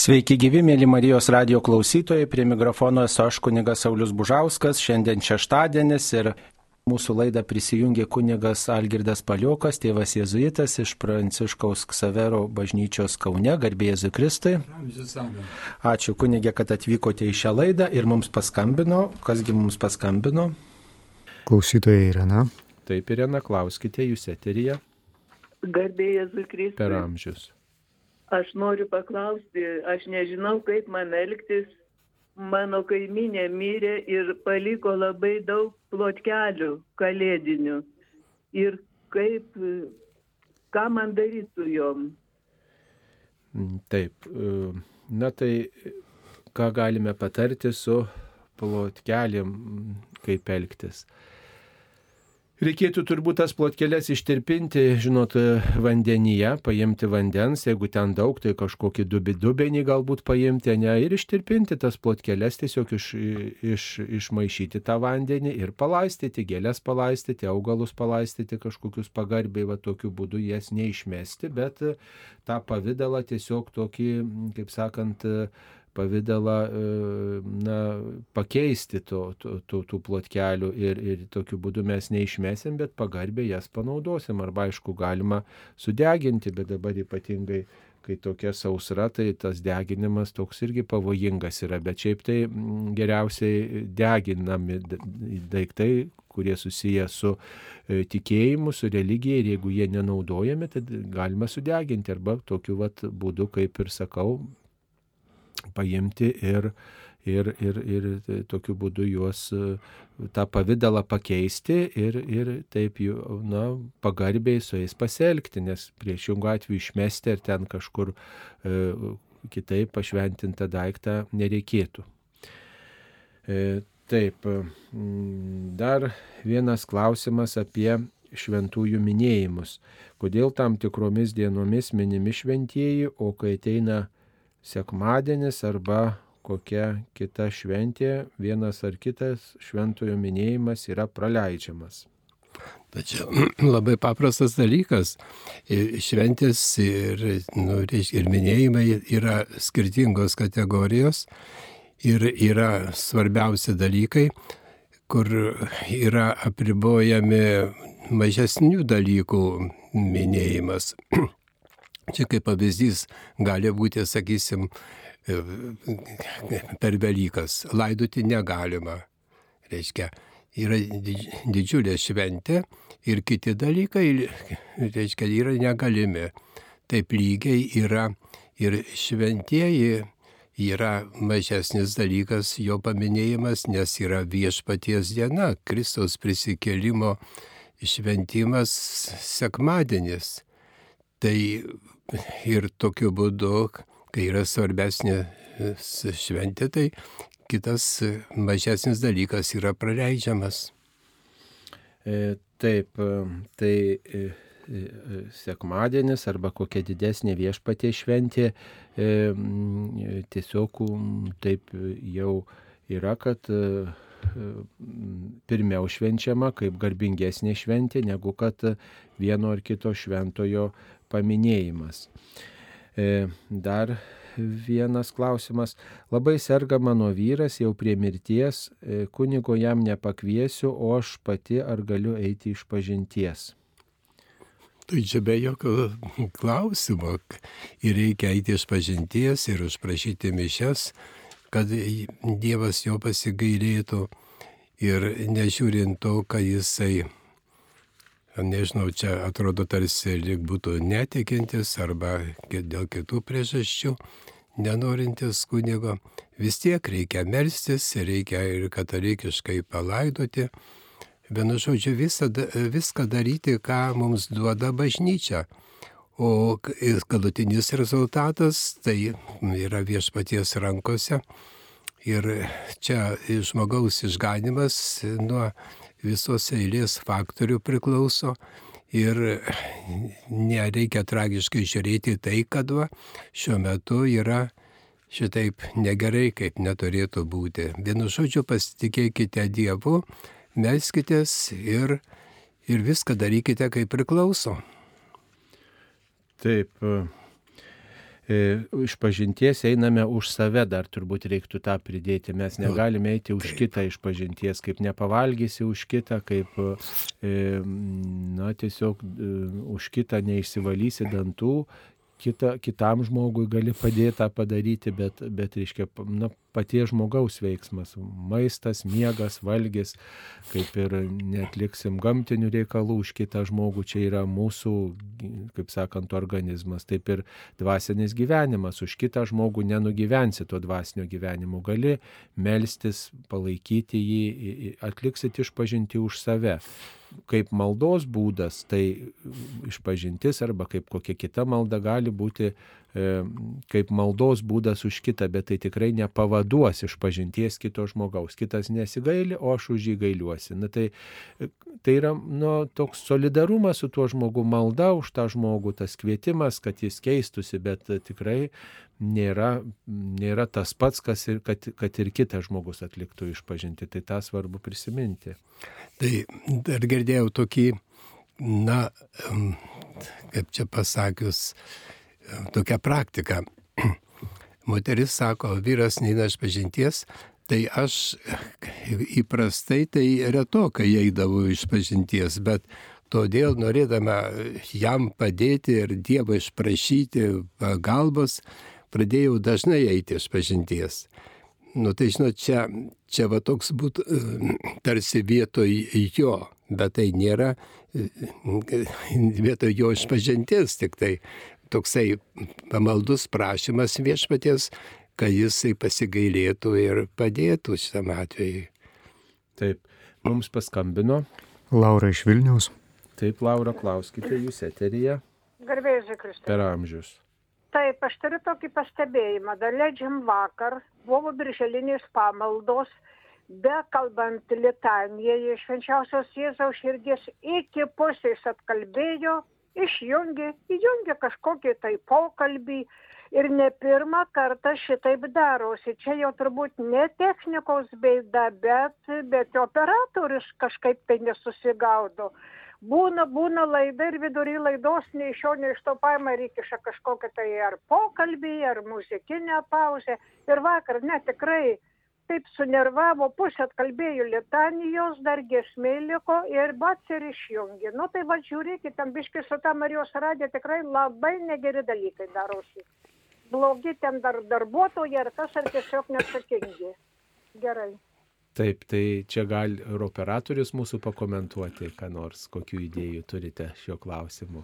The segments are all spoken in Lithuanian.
Sveiki gyvi, mėly Marijos radio klausytojai, prie mikrofono esu aš kunigas Saulis Bužauskas, šiandien šeštadienis ir mūsų laidą prisijungė kunigas Algirdas Paliokas, tėvas Jėzuitas iš Pranciškaus Ksavero bažnyčios Kaune, garbėjai Zikristai. Ačiū kunigė, kad atvykote į šią laidą ir mums paskambino. Kasgi mums paskambino? Klausytoja Irena. Taip, Irena, klauskite, jūs eterija. Garbėjai Zikristai. Per amžius. Aš noriu paklausti, aš nežinau, kaip man elgtis. Mano kaiminė mirė ir paliko labai daug plotkelių kalėdinių. Ir kaip, ką man daryti su? Mm, taip, e, na tai ką galime patarti su plotkeliam, kaip elgtis. Reikėtų turbūt tas plotkelės ištirpinti, žinot, vandenyje, paimti vandens, jeigu ten daug, tai kažkokį dubi, dubenį galbūt paimti, ne, ir ištirpinti tas plotkelės, tiesiog iš, iš, išmaišyti tą vandenį ir palaistyti, gėlės palaistyti, augalus palaistyti, kažkokius pagarbiai, va tokiu būdu jas neišmesti, bet tą pavydalą tiesiog tokį, kaip sakant, pavydalą na, pakeisti to, to, tų plotkelių ir, ir tokiu būdu mes neišmesim, bet pagarbiai jas panaudosim. Arba aišku, galima sudeginti, bet dabar ypatingai kai tokia sausra, tai tas deginimas toks irgi pavojingas yra, bet šiaip tai geriausiai deginami daiktai, kurie susiję su e, tikėjimu, su religija ir jeigu jie nenaudojami, tai galima sudeginti arba tokiu vat būdu, kaip ir sakau, paimti ir, ir, ir, ir tokiu būdu juos tą pavydalą pakeisti ir, ir taip jų, na, pagarbiai su jais pasielgti, nes priešingų atveju išmesti ar ten kažkur e, kitaip pašventintą daiktą nereikėtų. E, taip, dar vienas klausimas apie šventųjų minėjimus. Kodėl tam tikromis dienomis minimi šventieji, o kai ateina sekmadienis arba kokia kita šventė, vienas ar kitas šventojo minėjimas yra praleidžiamas. Tačiau labai paprastas dalykas. Šventės ir, nu, ir minėjimai yra skirtingos kategorijos ir yra svarbiausi dalykai, kur yra apribojami mažesnių dalykų minėjimas. Čia kaip pavyzdys gali būti, sakysim, e, per Velykas. Laidoti negalima. Reiškia, yra didžiulė šventė ir kiti dalykai, reiškia, yra negalimi. Taip lygiai yra ir šventieji yra mažesnis dalykas jo paminėjimas, nes yra viešpaties diena, Kristaus prisikėlimo šventimas sekmadienis. Tai ir tokiu būdu, kai yra svarbesnė e, šventė, tai kitas e, mažesnis dalykas yra praleidžiamas. E, taip, tai sekmadienis arba kokia didesnė viešpatė šventė tiesiog taip jau yra, kad pirmiau švenčiama kaip garbingesnė šventė, negu kad vieno ar kito šventojo paminėjimas. E, dar vienas klausimas. Labai serga mano vyras jau prie mirties, e, kunigo jam nepakviesiu, o aš pati ar galiu eiti iš pažinties. Tai čia be jokio klausimo. Ir reikia eiti iš pažinties ir užprašyti mišes, kad Dievas jo pasigailėtų. Ir nežiūrint to, ką jisai nežinau, čia atrodo tarsi lyg būtų netikintis arba dėl kitų priežasčių nenorintis kunigo, vis tiek reikia melstis, reikia ir katalikiškai palaidoti. Vienu žodžiu, visą, viską daryti, ką mums duoda bažnyčia. O galutinis rezultatas tai yra viešpaties rankose. Ir čia žmogaus išganimas nuo visos eilės faktorių priklauso ir nereikia tragiškai žiūrėti tai, kad va, šiuo metu yra šitaip negerai, kaip neturėtų būti. Vienu žodžiu, pasitikėkite Dievu, melskitės ir, ir viską darykite kaip priklauso. Taip. E, iš pažinties einame už save, dar turbūt reiktų tą pridėti. Mes negalime eiti už kitą iš pažinties, kaip nepavalgysi už kitą, kaip, e, na, tiesiog e, už kitą neišsivalysi dantų, kita, kitam žmogui gali padėti tą padaryti, bet, bet reiškia, na, paties žmogaus veiksmas - maistas, miegas, valgys, kaip ir netliksim gamtinių reikalų už kitą žmogų, čia yra mūsų, kaip sakant, organizmas, taip ir dvasinis gyvenimas, už kitą žmogų nenugyvensi to dvasinio gyvenimo, gali melstis, palaikyti jį, atliksit išpažinti už save kaip maldos būdas, tai išpažintis arba kaip kokia kita malda gali būti kaip maldos būdas už kitą, bet tai tikrai nepavaduos išpažinties kito žmogaus. Kitas nesigaili, o aš už jį gailiuosi. Na, tai, tai yra nu, toks solidarumas su tuo žmogu, malda už tą žmogų, tas kvietimas, kad jis keistusi, bet tikrai nėra, nėra tas pats, ir, kad, kad ir kitas žmogus atliktų išpažinti. Tai tą svarbu prisiminti. Tai dar girdėjau tokį, na, kaip čia pasakius, tokią praktiką. Moteris sako, vyras neina iš pažinties, tai aš įprastai tai retokai eidavau iš pažinties, bet todėl norėdama jam padėti ir Dievą išprašyti pagalbos, pradėjau dažnai eiti iš pažinties. Nu tai žinot, čia, čia va toks būtų tarsi vietoj jo, bet tai nėra vietoj jo išpažinties, tik tai toksai pamaldus prašymas viešpaties, kad jisai pasigailėtų ir padėtų šitam atvejui. Taip, mums paskambino. Laura iš Vilniaus. Taip, Laura, klauskite jūs eteryje. Garbėsiu Kristus. Per amžius. Taip, aš turiu tokį pastebėjimą. Dar leidžiam vakar, buvo birželinės pamaldos, be kalbant litaniją iš švenčiausios Jėzaus širdies iki pusės atkalbėjo išjungė, įjungė kažkokį tai pokalbį ir ne pirmą kartą šitaip darosi. Čia jau turbūt ne technikos bėda, bet, bet operatorius kažkaip tai nesusigaudo. Būna, būna laida ir vidury laidos nei iš šio, nei iš to paima ir įkiša kažkokią tai ar pokalbį, ar muzikinę pauzę. Ir vakar, ne tikrai, taip sunervavo, pusę atkalbėjo litanijos, dar gesmė liko ir bats ir išjungė. Nu tai va žiūrėkit, tam biškai su tą Marijos radė tikrai labai negeri dalykai darosi. Blogi ten dar darbuotojai ar kas ar tiesiog neatsakingi. Gerai. Taip, tai čia gali ir operatorius mūsų pakomentuoti, ką nors, kokių idėjų turite šiuo klausimu.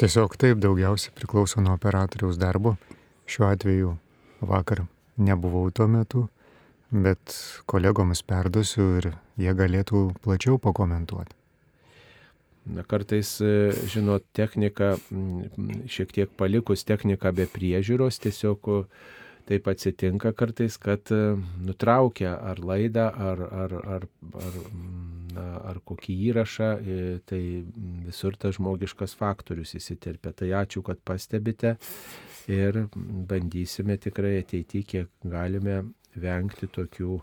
Tiesiog taip daugiausiai priklauso nuo operatoriaus darbo. Šiuo atveju vakar nebuvau tuo metu, bet kolegoms perduosiu ir jie galėtų plačiau pakomentuoti. Na, kartais, žinot, technika, šiek tiek palikus techniką be priežiūros, tiesiog taip atsitinka kartais, kad nutraukia ar laidą, ar, ar, ar, ar, na, ar kokį įrašą, tai visur tas žmogiškas faktorius įsiterpia. Tai ačiū, kad pastebite ir bandysime tikrai ateityje, kiek galime vengti tokių,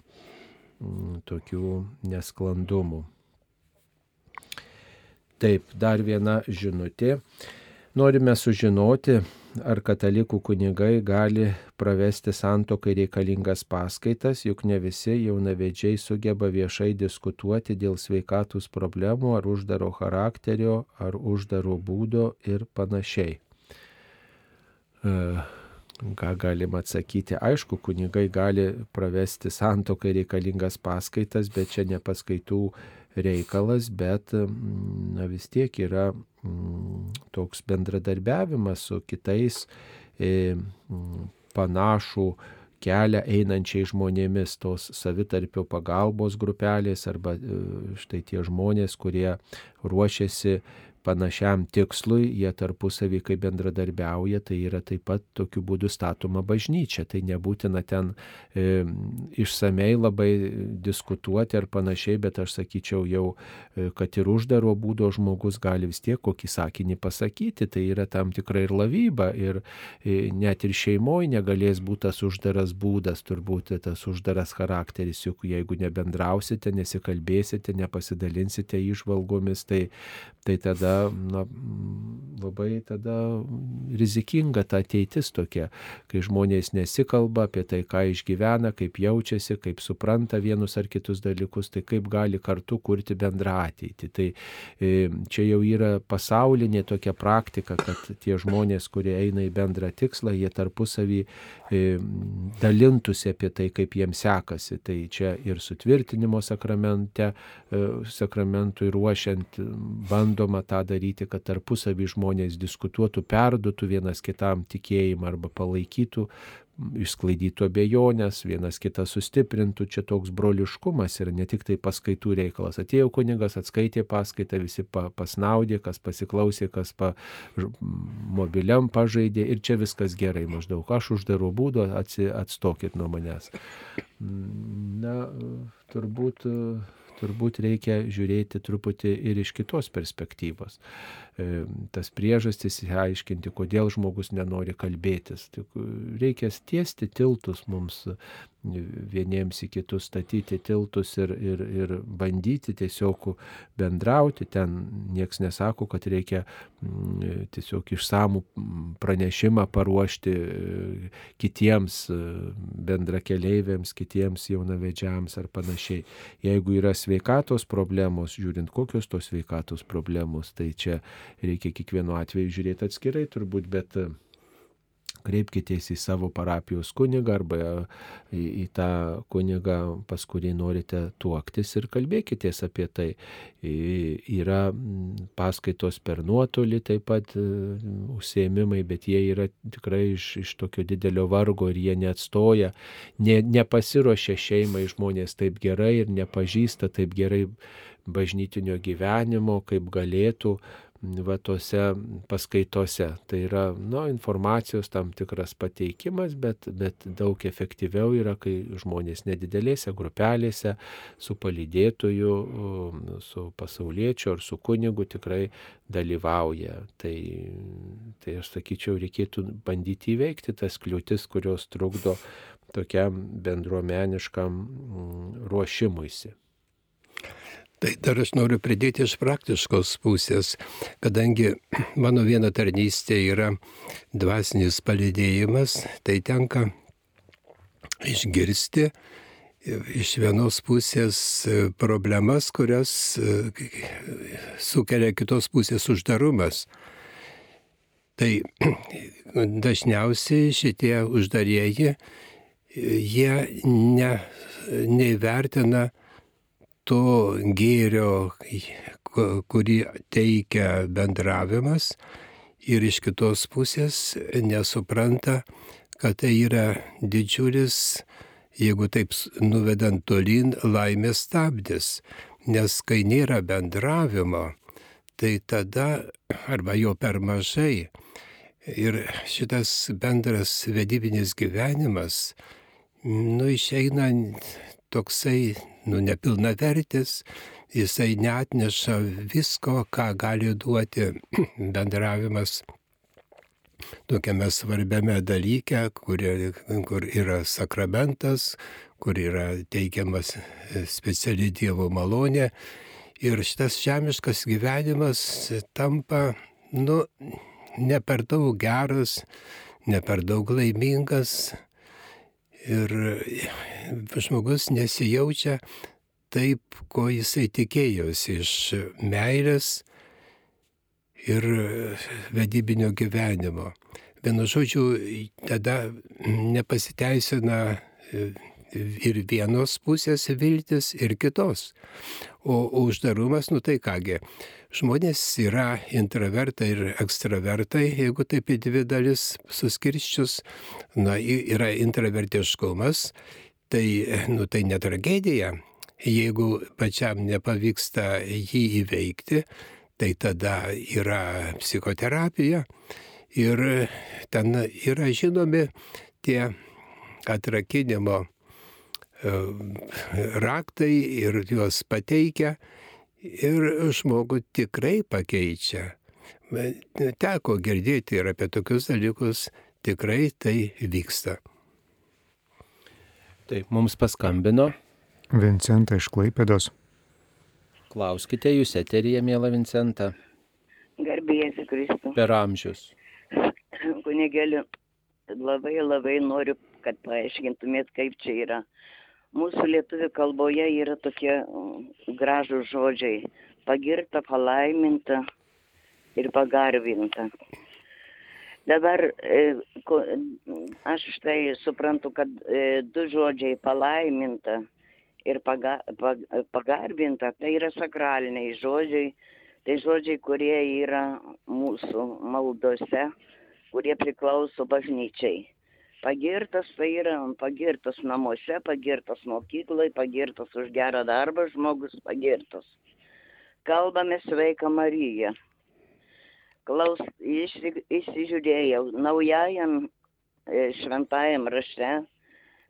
tokių nesklandumų. Taip, dar viena žinutė. Norime sužinoti, ar katalikų kunigai gali pravesti santokai reikalingas paskaitas, juk ne visi jaunavedžiai sugeba viešai diskutuoti dėl sveikatos problemų ar uždaro charakterio, ar uždaro būdo ir panašiai. Ką galim atsakyti? Aišku, kunigai gali pravesti santokai reikalingas paskaitas, bet čia ne paskaitų reikalas, bet na, vis tiek yra mm, toks bendradarbiavimas su kitais e, panašų kelią einančiai žmonėmis, tos savitarpio pagalbos grupelės arba štai tie žmonės, kurie ruošiasi panašiam tikslui, jie tarpusavį kaip bendradarbiauja, tai yra taip pat tokiu būdu statoma bažnyčia. Tai nebūtina ten e, išsamei labai diskutuoti ar panašiai, bet aš sakyčiau jau, e, kad ir uždaro būdo žmogus gali vis tiek kokį sakinį pasakyti, tai yra tam tikra ir lavyba ir e, net ir šeimoje negalės būti tas uždaras būdas, turbūt tas uždaras charakteris, juk jeigu nebendrausite, nesikalbėsite, nepasidalinsite išvalgomis, tai, tai tada tada na, labai tada rizikinga ta ateitis tokia, kai žmonės nesikalba apie tai, ką išgyvena, kaip jaučiasi, kaip supranta vienus ar kitus dalykus, tai kaip gali kartu kurti bendrą ateitį. Tai e, čia jau yra pasaulinė tokia praktika, kad tie žmonės, kurie eina į bendrą tikslą, jie tarpusavį e, dalintųsi apie tai, kaip jiems sekasi. Tai čia ir sutvirtinimo sakramente, e, sakramentui ruošiant bandoma tą daryti, kad tarpusavį žmonės diskutuotų, perduotų vienas kitam tikėjimą arba palaikytų, išsklaidytų abejonės, vienas kitą sustiprintų, čia toks broliškumas ir ne tik tai paskaitų reikalas. Atėjo kunigas, atskaitė paskaitą, visi pa, pasnaudė, kas pasiklausė, kas pa, mobiliam pažaidė ir čia viskas gerai maždaug. Aš uždaro būdo, atstokit nuo manęs. Na, turbūt turbūt reikia žiūrėti truputį ir iš kitos perspektyvos. E, tas priežastis įaiškinti, kodėl žmogus nenori kalbėtis. Tik reikia tiesti tiltus mums vieniems į kitus, statyti tiltus ir, ir, ir bandyti tiesiog bendrauti. Ten nieks nesako, kad reikia mm, tiesiog išsamų pranešimą paruošti e, kitiems e, bendrakeleiviams, kitiems jaunavedžiams ar panašiai. Jeigu yra sveikatos problemos, žiūrint kokios tos sveikatos problemos, tai čia reikia kiekvienu atveju žiūrėti atskirai turbūt, bet e, kreipkitės į savo parapijos kunigą arba į, į tą kunigą, pas kurį norite tuoktis ir kalbėkitės apie tai. Yra paskaitos per nuotolį taip pat e, užsiemimai, bet jie yra tikrai iš, iš tokio didelio vargo ir jie neatstoja, ne, nepasiruošia šeimai žmonės taip gerai ir nepažįsta taip gerai bažnytinio gyvenimo, kaip galėtų va tose paskaitose. Tai yra nu, informacijos tam tikras pateikimas, bet, bet daug efektyviau yra, kai žmonės nedidelėse grupelėse su palydėtoju, su pasauliečiu ar su kunigu tikrai dalyvauja. Tai, tai aš sakyčiau, reikėtų bandyti įveikti tas kliūtis, kurios trukdo tokiam bendruomeniškam ruošimuisi. Tai dar aš noriu pridėti iš praktiškos pusės, kadangi mano viena tarnystė yra dvasinis palidėjimas, tai tenka išgirsti iš vienos pusės problemas, kurias sukelia kitos pusės uždarumas. Tai dažniausiai šitie uždarieji, jie ne, neįvertina to gėrio, kurį teikia bendravimas ir iš kitos pusės nesupranta, kad tai yra didžiulis, jeigu taip nuvedant tolin, laimės stabdis. Nes kai nėra bendravimo, tai tada arba jo per mažai ir šitas bendras vedybinis gyvenimas, nu, išeina toksai, nu, nepilnavertis, jisai neatneša visko, ką gali duoti bendravimas tokiame svarbiame dalyke, kur, kur yra sakramentas, kur yra teikiamas speciali Dievo malonė. Ir šitas žemiškas gyvenimas tampa, nu, ne per daug geras, ne per daug laimingas, Ir žmogus nesijaučia taip, ko jisai tikėjosi iš meilės ir vedybinio gyvenimo. Vienu žodžiu, tada nepasiteisina ir vienos pusės viltis, ir kitos. O uždarumas, nu tai kągi, Žmonės yra intravertai ir ekstravertai, jeigu taip į dvi dalis suskirščius, na, yra intravertiškumas, tai, nu, tai ne tragedija. Jeigu pačiam nepavyksta jį įveikti, tai tada yra psichoterapija ir ten yra žinomi tie atrakinimo e, raktai ir juos pateikia ir žmogų tikrai pakeičia. Teko girdėti ir apie tokius dalykus, tikrai tai vyksta. Taip, mums paskambino. Vincenta iš Klaipėdos. Klauskite jūs eterija, mėla Vincenta. Garbėjasi Kristų. Per amžius. Kunigėliu, labai labai noriu, kad paaiškintumėt, kaip čia yra. Mūsų lietuvių kalboje yra tokie mm, gražų žodžiai - pagirta, palaiminta ir pagarbinta. Dabar e, aš štai suprantu, kad e, du žodžiai - palaiminta ir paga, pag, pagarbinta - tai yra sakraliniai žodžiai, tai žodžiai, kurie yra mūsų maldose, kurie priklauso bažnyčiai. Pagirtas tai yra pagirtas namuose, pagirtas mokykloje, pagirtas už gerą darbą, žmogus pagirtas. Kalbame sveiką Mariją. Klaus, išsi- įsižiūrėjau naujajam e, šventajam rašte,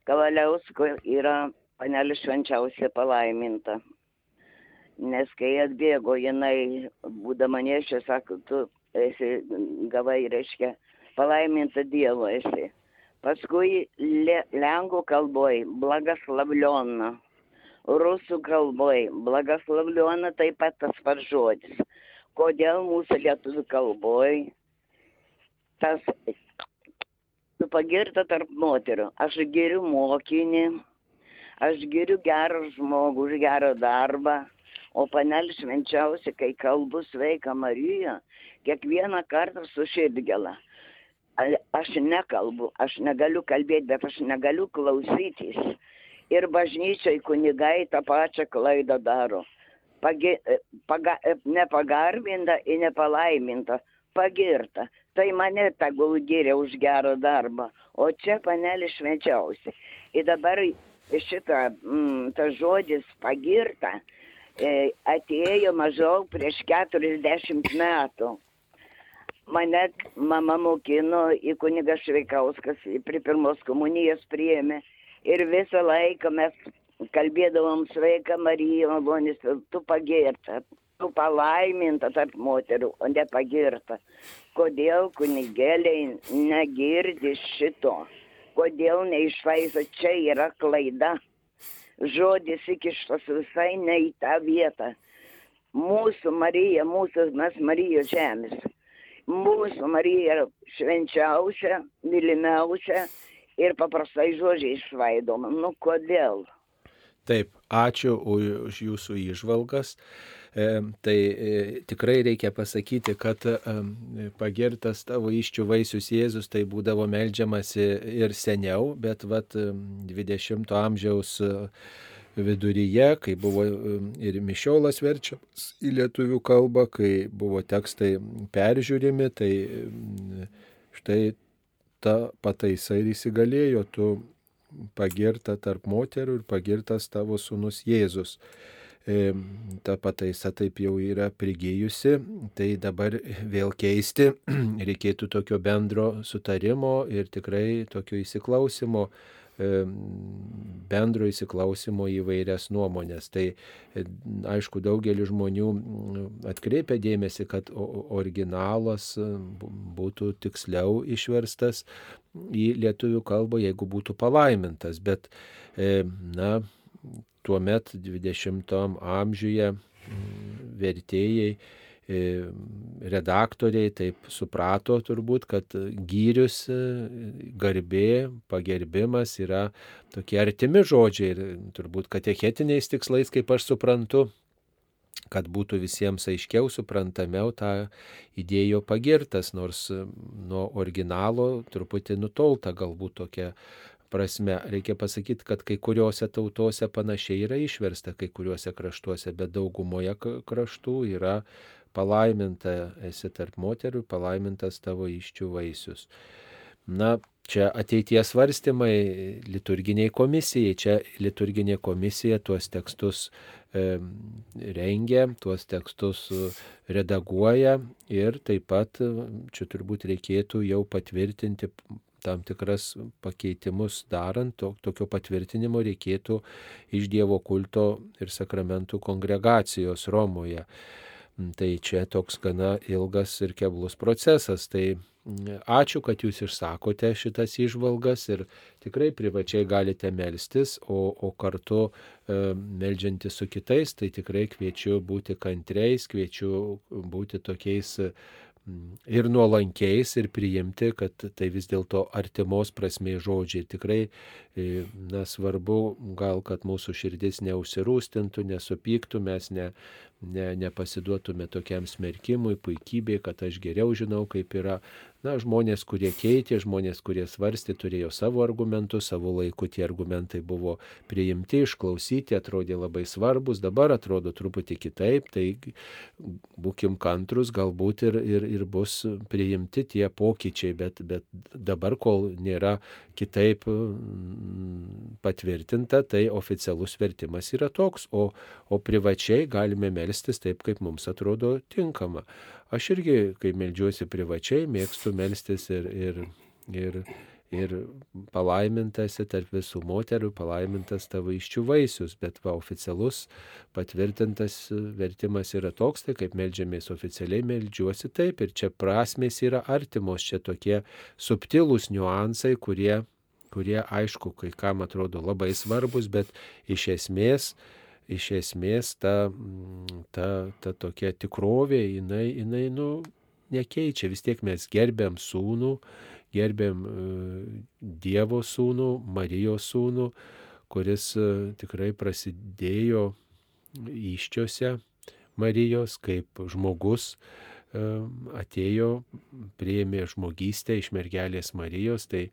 Kavaliausko yra panelė švenčiausia palaiminta. Nes kai atbėgo jinai, būdama nešė, sako, tu esi, gavai, reiškia, palaiminta Dievo esi. Paskui le, lenkų kalboj blagaslavliona, rusų kalboj blagaslavliona taip pat tas pats žodis. Kodėl mūsų lietuvių kalboj tas pagirta tarp moterų. Aš geriu mokinį, aš geriu gerą žmogų už gerą darbą, o panelė švenčiausia, kai kalbu sveika Marija, kiekvieną kartą su širdgėla. Aš nekalbu, aš negaliu kalbėti, bet aš negaliu klausytis. Ir bažnyčiai kunigai tą pačią klaidą daro. Pagi, e, paga, e, nepagarbinta ir nepalaiminta, pagirta. Tai mane tegul giria už gerą darbą, o čia panelė švenčiausia. Ir dabar šitą, mm, tas žodis pagirta e, atėjo maždaug prieš 40 metų mane mama mokino į kunigas Šveikauskas, prie pirmos komunijos priėmė. Ir visą laiką mes kalbėdavom sveika Marija, malonis, tu pagirta, tu palaiminta tarp moterų, o ne pagirta. Kodėl kunigėliai negirdi šito? Kodėl neišvaizo? Čia yra klaida. Žodis įkištas visai ne į tą vietą. Mūsų Marija, mūsų mes Marijos žemės mūsų Marija švenčiausia, mylimiausia ir paprastai žodžiai išvaidoma. Nu kodėl? Taip, ačiū už jūsų išvalgas. E, tai e, tikrai reikia pasakyti, kad e, pagirtas tavo iščių vaisius Jėzus tai būdavo melžiamasi ir seniau, bet vat e, 20-ojo amžiaus e, viduryje, kai buvo ir mišiolas verčiamas į lietuvių kalbą, kai buvo tekstai peržiūrimi, tai štai ta pataisa ir įsigalėjo, tu pagirta tarp moterų ir pagirtas tavo sūnus Jėzus. Ta pataisa taip jau yra prigijusi, tai dabar vėl keisti reikėtų tokio bendro sutarimo ir tikrai tokio įsiklausimo, bendro įsiklausimo į vairias nuomonės. Tai e, aišku, daugelis žmonių atkreipia dėmesį, kad originalas e, būtų tiksliau išverstas į lietuvių kalbą, jeigu būtų palaimintas. Bet, e, na, tuo met 20 amžiuje vertėjai, redaktoriai taip suprato turbūt, kad gyrius, e, garbė, pagerbimas yra tokie artimi žodžiai ir turbūt katechetiniais tikslais, kaip aš suprantu, kad būtų visiems aiškiau suprantamiau tą įdėjo pagirtas, nors e, nuo originalo truputį nutolta galbūt tokia prasme. Reikia pasakyti, kad kai kuriuose tautose panašiai yra išversta, kai kuriuose kraštuose, bet daugumoje kraštų yra palaiminta esi tarp moterų, palaimintas tavo iščių vaisius. Na, čia ateities svarstymai liturginiai komisijai. Čia liturginė komisija tuos tekstus e, rengia, tuos tekstus e, redaguoja ir taip pat e, čia turbūt reikėtų jau patvirtinti tam tikras pakeitimus darant, to, tokio patvirtinimo reikėtų iš Dievo kulto ir sakramentų kongregacijos Romoje. Tai čia toks gana ilgas ir keblus procesas. Tai mm, ačiū, kad jūs išsakote šitas išvalgas ir tikrai privačiai galite melstis, o, o kartu e, meldžiantis su kitais, tai tikrai kviečiu būti kantriais, kviečiu būti tokiais ir nuolankiais ir priimti, kad tai vis dėlto artimos prasmės žodžiai. Tikrai e, na, svarbu gal, kad mūsų širdis neužsirūstintų, nesupyktų, mes ne, ne, nepasiduotume tokiam smerkimui, puikybei, kad aš geriau žinau, kaip yra. Na, žmonės, kurie keitė, žmonės, kurie svarstė, turėjo savo argumentus, savo laiku tie argumentai buvo priimti, išklausyti, atrodė labai svarbus, dabar atrodo truputį kitaip, tai būkim kantrus, galbūt ir, ir, ir bus priimti tie pokyčiai, bet, bet dabar, kol nėra kitaip patvirtinta, tai oficialus vertimas yra toks, o, o privačiai galime melstis taip, kaip mums atrodo tinkama. Aš irgi, kai melžiuosi privačiai, mėgstu melstis ir, ir, ir, ir palaimintasi tarp visų moterų, palaimintas tavo iščių vaisius, bet va, oficialus patvirtintas vertimas yra toks, tai kaip melžiamės oficialiai, melžiuosi taip. Ir čia prasmės yra artimos, čia tokie subtilūs niuansai, kurie, kurie aišku, kai kam atrodo labai svarbus, bet iš esmės, iš esmės ta, mm, ta, ta tokia tikrovė, jinai, jinai nu, nekeičia. Vis tiek mes gerbėm sūnų, gerbėm e, Dievo sūnų, Marijos sūnų, kuris e, tikrai prasidėjo iščiose Marijos kaip žmogus e, atėjo, prieėmė žmogystę iš mergelės Marijos, tai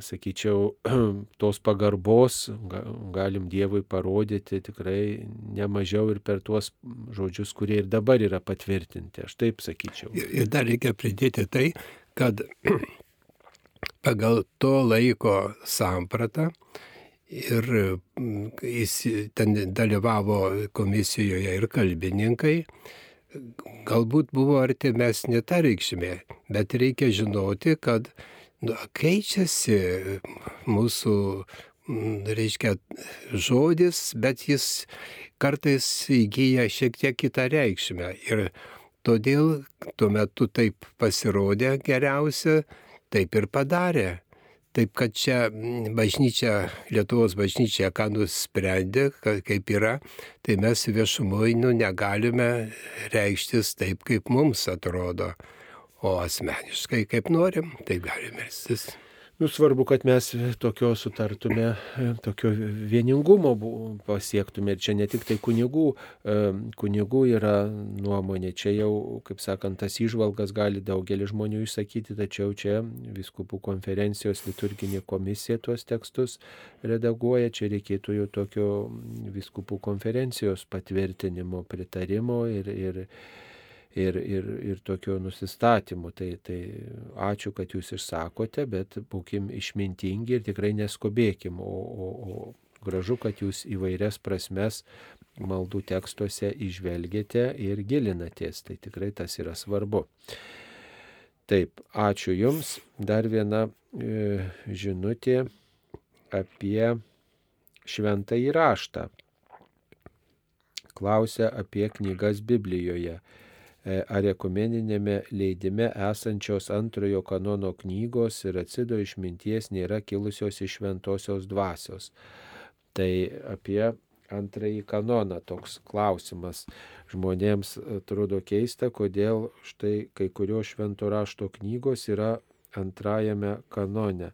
sakyčiau, tos pagarbos galim Dievui parodyti tikrai nemažiau ir per tuos žodžius, kurie ir dabar yra patvirtinti. Aš taip sakyčiau. Ir dar reikia pridėti tai, kad pagal to laiko sampratą ir jis ten dalyvavo komisijoje ir kalbininkai, galbūt buvo artimesnė ta reikšmė, bet reikia žinoti, kad keičiasi mūsų, mm, reiškia, žodis, bet jis kartais įgyja šiek tiek kitą reikšmę. Ir todėl tuo metu taip pasirodė geriausia, taip ir padarė. Taip kad čia bažnyčia, Lietuvos bažnyčia, ką nusprendė, kaip yra, tai mes viešumoje nu, negalime reikštis taip, kaip mums atrodo o asmeniškai kaip norim, tai galim melstis. Nu, svarbu, kad mes tokio sutartume, tokio vieningumo pasiektume. Ir čia ne tik tai kunigų, e, kunigų yra nuomonė. Čia jau, kaip sakant, tas išvalgas gali daugelis žmonių išsakyti, tačiau čia viskupų konferencijos liturginė komisija tuos tekstus redaguoja. Čia reikėtų jau tokio viskupų konferencijos patvirtinimo, pritarimo ir, ir ir, ir, ir tokio nusistatymu. Tai, tai ačiū, kad jūs išsakote, bet būkim išmintingi ir tikrai neskubėkim, o, o, o gražu, kad jūs įvairias prasmes maldų tekstuose išvelgėte ir gilinatės. Tai tikrai tas yra svarbu. Taip, ačiū Jums. Dar viena e, žinutė apie šventą įraštą. Klausia apie knygas Biblijoje. E, ar ekumeninėme leidime esančios antrojo kanono knygos ir atsido išminties nėra kilusios iš šventosios dvasios. Tai apie antrąjį kanoną toks klausimas. Žmonėms atrodo keista, kodėl štai kai kurios švento rašto knygos yra antrajame kanone.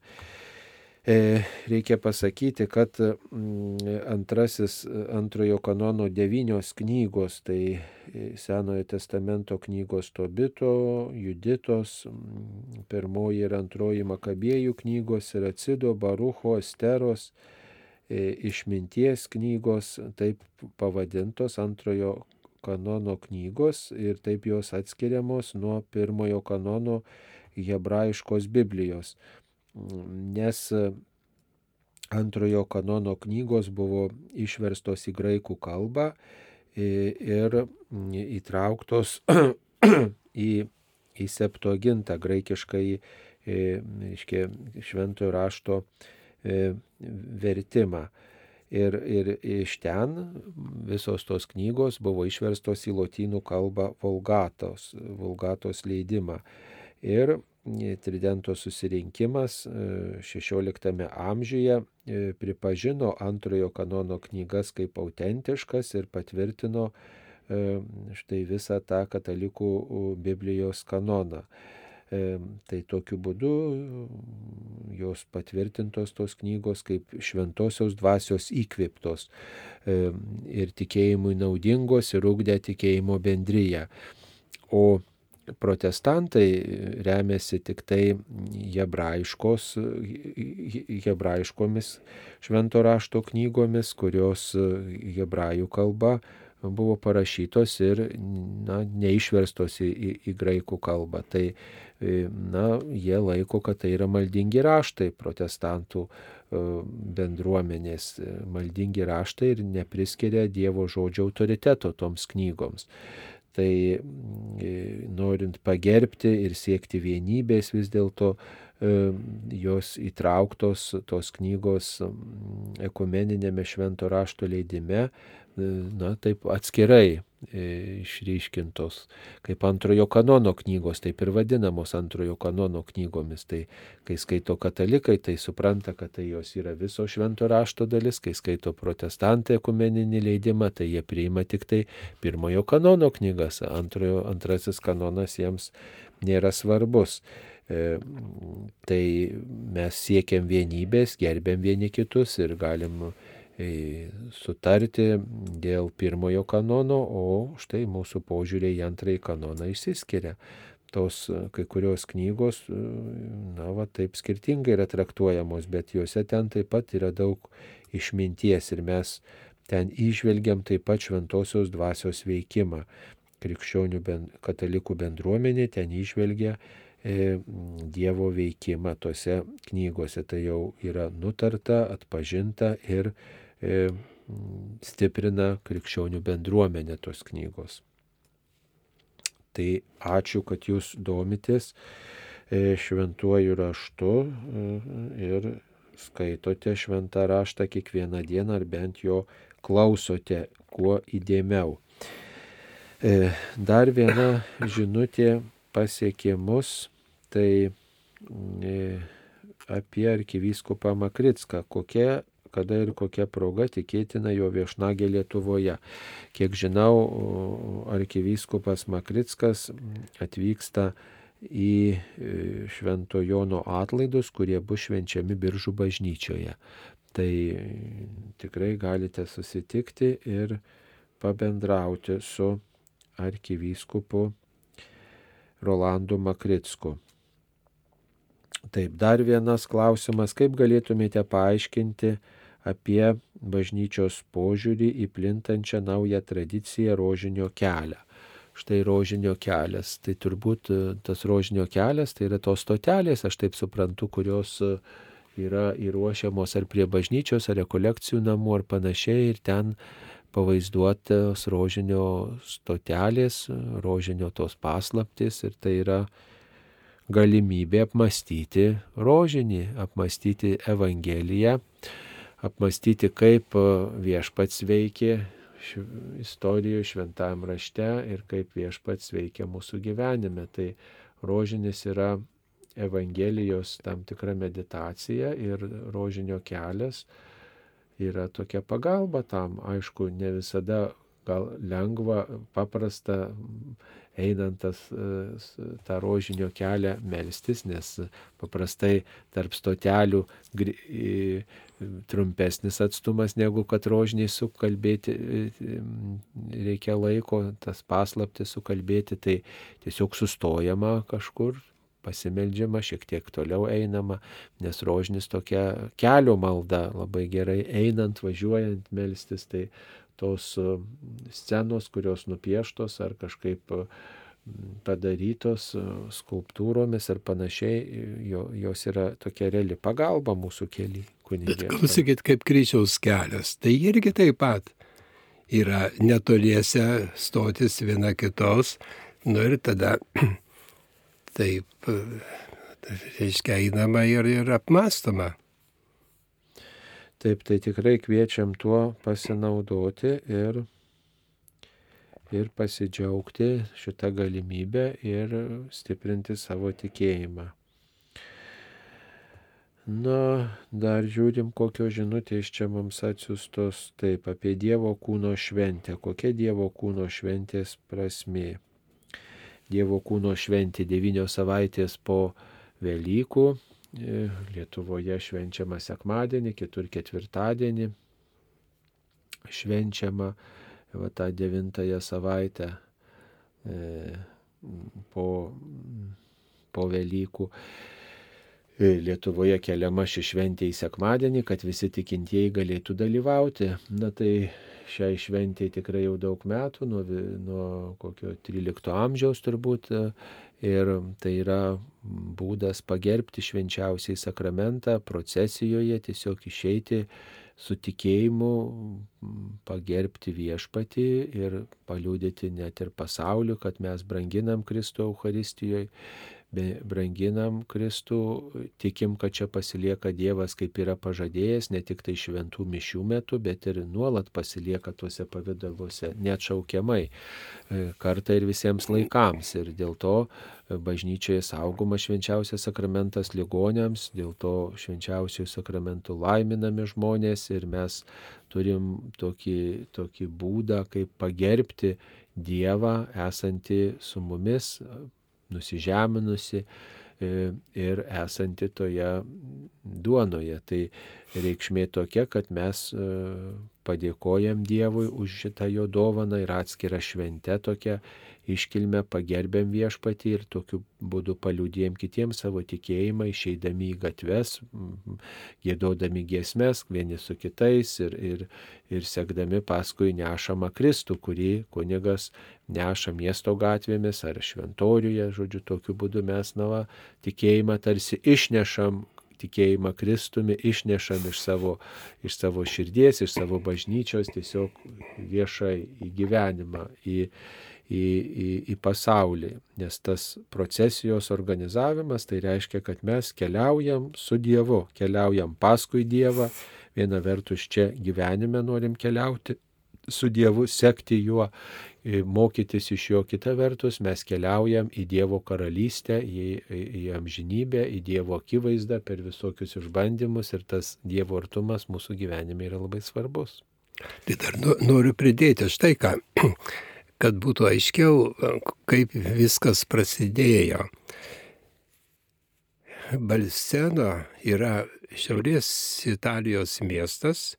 E, reikia pasakyti, kad mm, antrasis, antrojo kanono devynios knygos, tai e, Senojo testamento knygos Tobito, Juditos, mm, pirmoji ir antroji Makabėjų knygos ir Acido, Barucho, Esteros, e, išminties knygos, taip pavadintos antrojo kanono knygos ir taip jos atskiriamos nuo pirmojo kanono hebrajiškos Biblijos nes e, antrojo kanono knygos buvo išverstos į graikų kalbą ir įtrauktos į, į septuagintą graikiškai iškia, šventojo rašto e, vertimą. Ir, ir iš ten visos tos knygos buvo išverstos į lotynų kalbą Volgatos, Volgatos leidimą. Ir Tridento susirinkimas XVI amžiuje pripažino antrojo kanono knygas kaip autentiškas ir patvirtino štai visą tą katalikų Biblijos kanoną. Tai tokiu būdu jos patvirtintos tos knygos kaip šventosios dvasios įkviptos ir tikėjimui naudingos ir ugdė tikėjimo bendryje. O protestantai remiasi tik tai hebrajiškos, hebrajiškomis švento rašto knygomis, kurios hebrajų kalba buvo parašytos ir na, neišverstos į, į, į graikų kalbą. Tai na, jie laiko, kad tai yra maldingi raštai protestantų bendruomenės, maldingi raštai ir nepriskiria Dievo žodžio autoriteto toms knygoms. Tai norint pagerbti ir siekti vienybės vis dėlto jos įtrauktos tos knygos ekumeninėme švento rašto leidime na, taip atskirai e, išryškintos, kaip antrojo kanono knygos, taip ir vadinamos antrojo kanono knygomis. Tai kai skaito katalikai, tai supranta, kad tai jos yra viso švento rašto dalis, kai skaito protestantai ekumeninį leidimą, tai jie priima tik tai pirmojo kanono knygas, antrojo, antrasis kanonas jiems nėra svarbus. E, tai mes siekiam vienybės, gerbiam vieni kitus ir galim E, sutarti dėl pirmojo kanono, o štai mūsų požiūriai į antrąjį kanoną išsiskiria. Tos e, kai kurios knygos, e, na, va, taip skirtingai yra traktuojamos, bet juose ten taip pat yra daug išminties ir mes ten išvelgiam taip pat šventosios dvasios veikimą. Krikščionių ben, katalikų bendruomenė ten išvelgia e, Dievo veikimą tose knygose. Tai jau yra nutarta, atpažinta ir stiprina krikščionių bendruomenę tos knygos. Tai ačiū, kad jūs domitės e, šventuoju raštu e, ir skaitote šventą raštą kiekvieną dieną ar bent jo klausote kuo įdėmiau. Dar viena žinutė pasiekė mus, tai apie arkivyskupą Makritską, kokia kada ir kokia proga tikėtina jo viešnagė Lietuvoje. Kiek žinau, arkivyskupas Makrickas atvyksta į e, Švento Jono atlaidus, kurie bus švenčiami Biržų bažnyčioje. Tai tikrai galite susitikti ir pabendrauti su arkivyskupu Rolandu Makricku. Taip, dar vienas klausimas, kaip galėtumėte paaiškinti apie bažnyčios požiūrį į plintančią naują tradiciją rožinio kelią. Štai rožinio kelias. Tai turbūt e, tas rožinio kelias, tai yra tos stotelės, aš taip suprantu, kurios e, yra įruošiamos ar prie bažnyčios, ar rekolekcijų namų, ar panašiai. Ir ten pavaizduotos rožinio stotelės, rožinio tos paslaptis. Ir tai yra galimybė apmastyti rožinį, apmastyti Evangeliją apmastyti, kaip e, viešpats veikė istorijoje, šventam rašte ir kaip viešpats veikia mūsų gyvenime. Tai rožinis yra Evangelijos tam tikra meditacija ir rožinio kelias yra tokia pagalba tam. Aišku, ne visada gal lengva, paprasta einant tas, e, tą rožinio kelią melstis, nes paprastai tarp stotelių trumpesnis atstumas negu kad rožiniai sukalbėti e, reikia laiko, tas paslaptis sukalbėti, tai tiesiog sustojama kažkur, pasimeldžiama, šiek tiek toliau einama, nes rožinis tokia kelio malda labai gerai einant, važiuojant melstis, tai tos e, scenos, kurios nupieštos ar kažkaip e, padarytos e, skulptūromis ir panašiai, jos yra tokia reali pagalba mūsų keliai. Bet klausykit, kaip kryžiaus kelias, tai irgi taip pat yra netoliese stotis viena kitos, nu ir tada taip, reiškia, einama ir, ir apmastoma. Taip, tai tikrai kviečiam tuo pasinaudoti ir, ir pasidžiaugti šitą galimybę ir stiprinti savo tikėjimą. Na, dar žiūrim, kokios žinutės čia mums atsiustos taip apie Dievo kūno šventę. Kokia Dievo kūno šventės prasmė? Dievo kūno šventė devynios savaitės po Velykų. E, Lietuvoje švenčiama sekmadienį, kitur ketvirtadienį. Švenčiama va, tą devintąją savaitę e, po, po Velykų. E, Lietuvoje keliama ši šventė į sekmadienį, kad visi tikintieji galėtų dalyvauti. Na tai šiai šventėje tikrai jau daug metų, nuo, nuo kokio 13 amžiaus turbūt. Ir tai yra būdas pagerbti švenčiausiai sakramentą procesijoje, tiesiog išeiti su tikėjimu, pagerbti viešpatį ir paliūdyti net ir pasauliu, kad mes branginam Kristų Euharistijoje branginam Kristų, tikim, kad čia pasilieka Dievas, kaip yra pažadėjęs, ne tik tai šventų mišių metu, bet ir nuolat pasilieka tuose pavydaluose, neatšaukiamai, e, kartą ir visiems laikams. Ir dėl to e, bažnyčioje saugoma švenčiausias sakramentas ligonėms, dėl to švenčiausių sakramentų laiminami žmonės ir mes turim tokį, tokį būdą, kaip pagerbti Dievą esantį su mumis nusižeminusi e, ir esanti toje duonoje. Tai reikšmė tokia, kad mes e, padėkojam Dievui už šitą jo dovaną ir atskirą šventę tokią iškilmę pagerbėm viešpatį ir tokiu būdu paliūdėjom kitiems savo tikėjimą, išeidami į gatves, gėdodami giesmes vieni su kitais ir, ir, ir sekdami paskui nešamą Kristų, kurį kunigas neša miesto gatvėmis ar šventoriuje, žodžiu, tokiu būdu mes nava tikėjimą tarsi išnešam tikėjimą Kristumi išnešam iš savo, iš savo širdies, iš savo bažnyčios tiesiog viešai į gyvenimą, į, į, į, į pasaulį. Nes tas procesijos organizavimas tai reiškia, kad mes keliaujam su Dievu, keliaujam paskui Dievą. Viena vertus čia gyvenime norim keliauti su Dievu, sekti juo, mokytis iš jo. Kita vertus mes keliaujam į Dievo karalystę, į, į amžinybę, į Dievo akivaizdą per visokius išbandymus ir tas Dievo artumas mūsų gyvenime yra labai svarbus. Tai dar noriu pridėti štai ką kad būtų aiškiau, kaip viskas prasidėjo. Balseno yra šiaurės Italijos miestas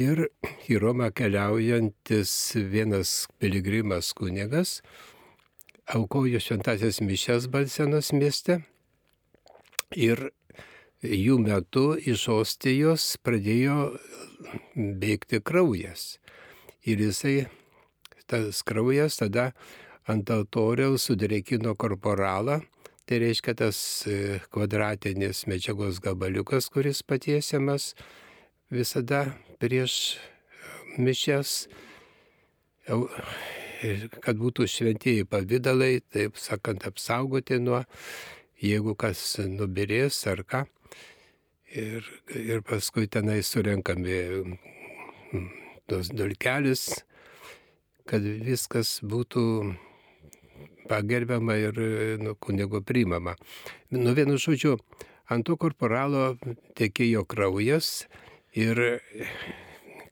ir į Romą keliaujantis vienas piligrimas kunigas aukojo šventasias mišes Balsenos mieste ir jų metu iš ostijos pradėjo bėgti kraujas. Ir jisai tas kraujas tada ant altoriaus sudrėkino korporalą, tai reiškia tas e, kvadratinis medžiagos gabaliukas, kuris patiesiamas visada prieš e, mišes, kad būtų šventieji pavydalai, taip sakant, apsaugoti nuo, jeigu kas nubirės ar ką. Ir, ir paskui tenai surenkami tos dulkelis, kad viskas būtų pagerbiama ir nu, kunigo priimama. Nu vienu žodžiu, ant to korporalo tekėjo kraujas ir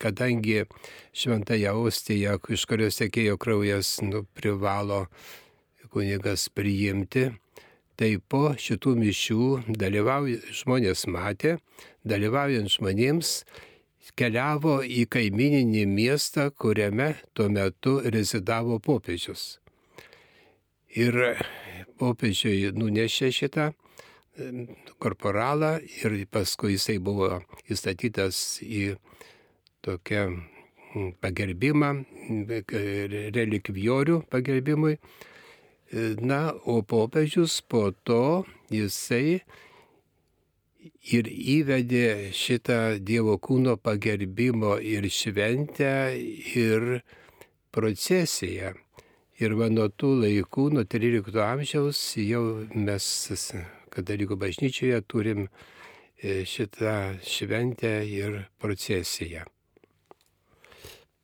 kadangi šventąją ostiją, iš kurios tekėjo kraujas, nu, privalo kunigas priimti, tai po šitų mišių žmonės matė, dalyvaujant žmonėms keliavo į kaimininį miestą, kuriame tuo metu rezidavo popiežius. Ir popiežiui nunešė šitą korporalą ir paskui jisai buvo įstatytas į tokią pagerbimą, relikviorių pagerbimui. Na, o popiežius po to jisai ir įvedė šitą Dievo kūno pagerbimo ir šventę ir procesiją. Ir nuo tų laikų, nuo 13 amžiaus jau mes katalikų bažnyčioje turim e, šitą šventę ir procesiją.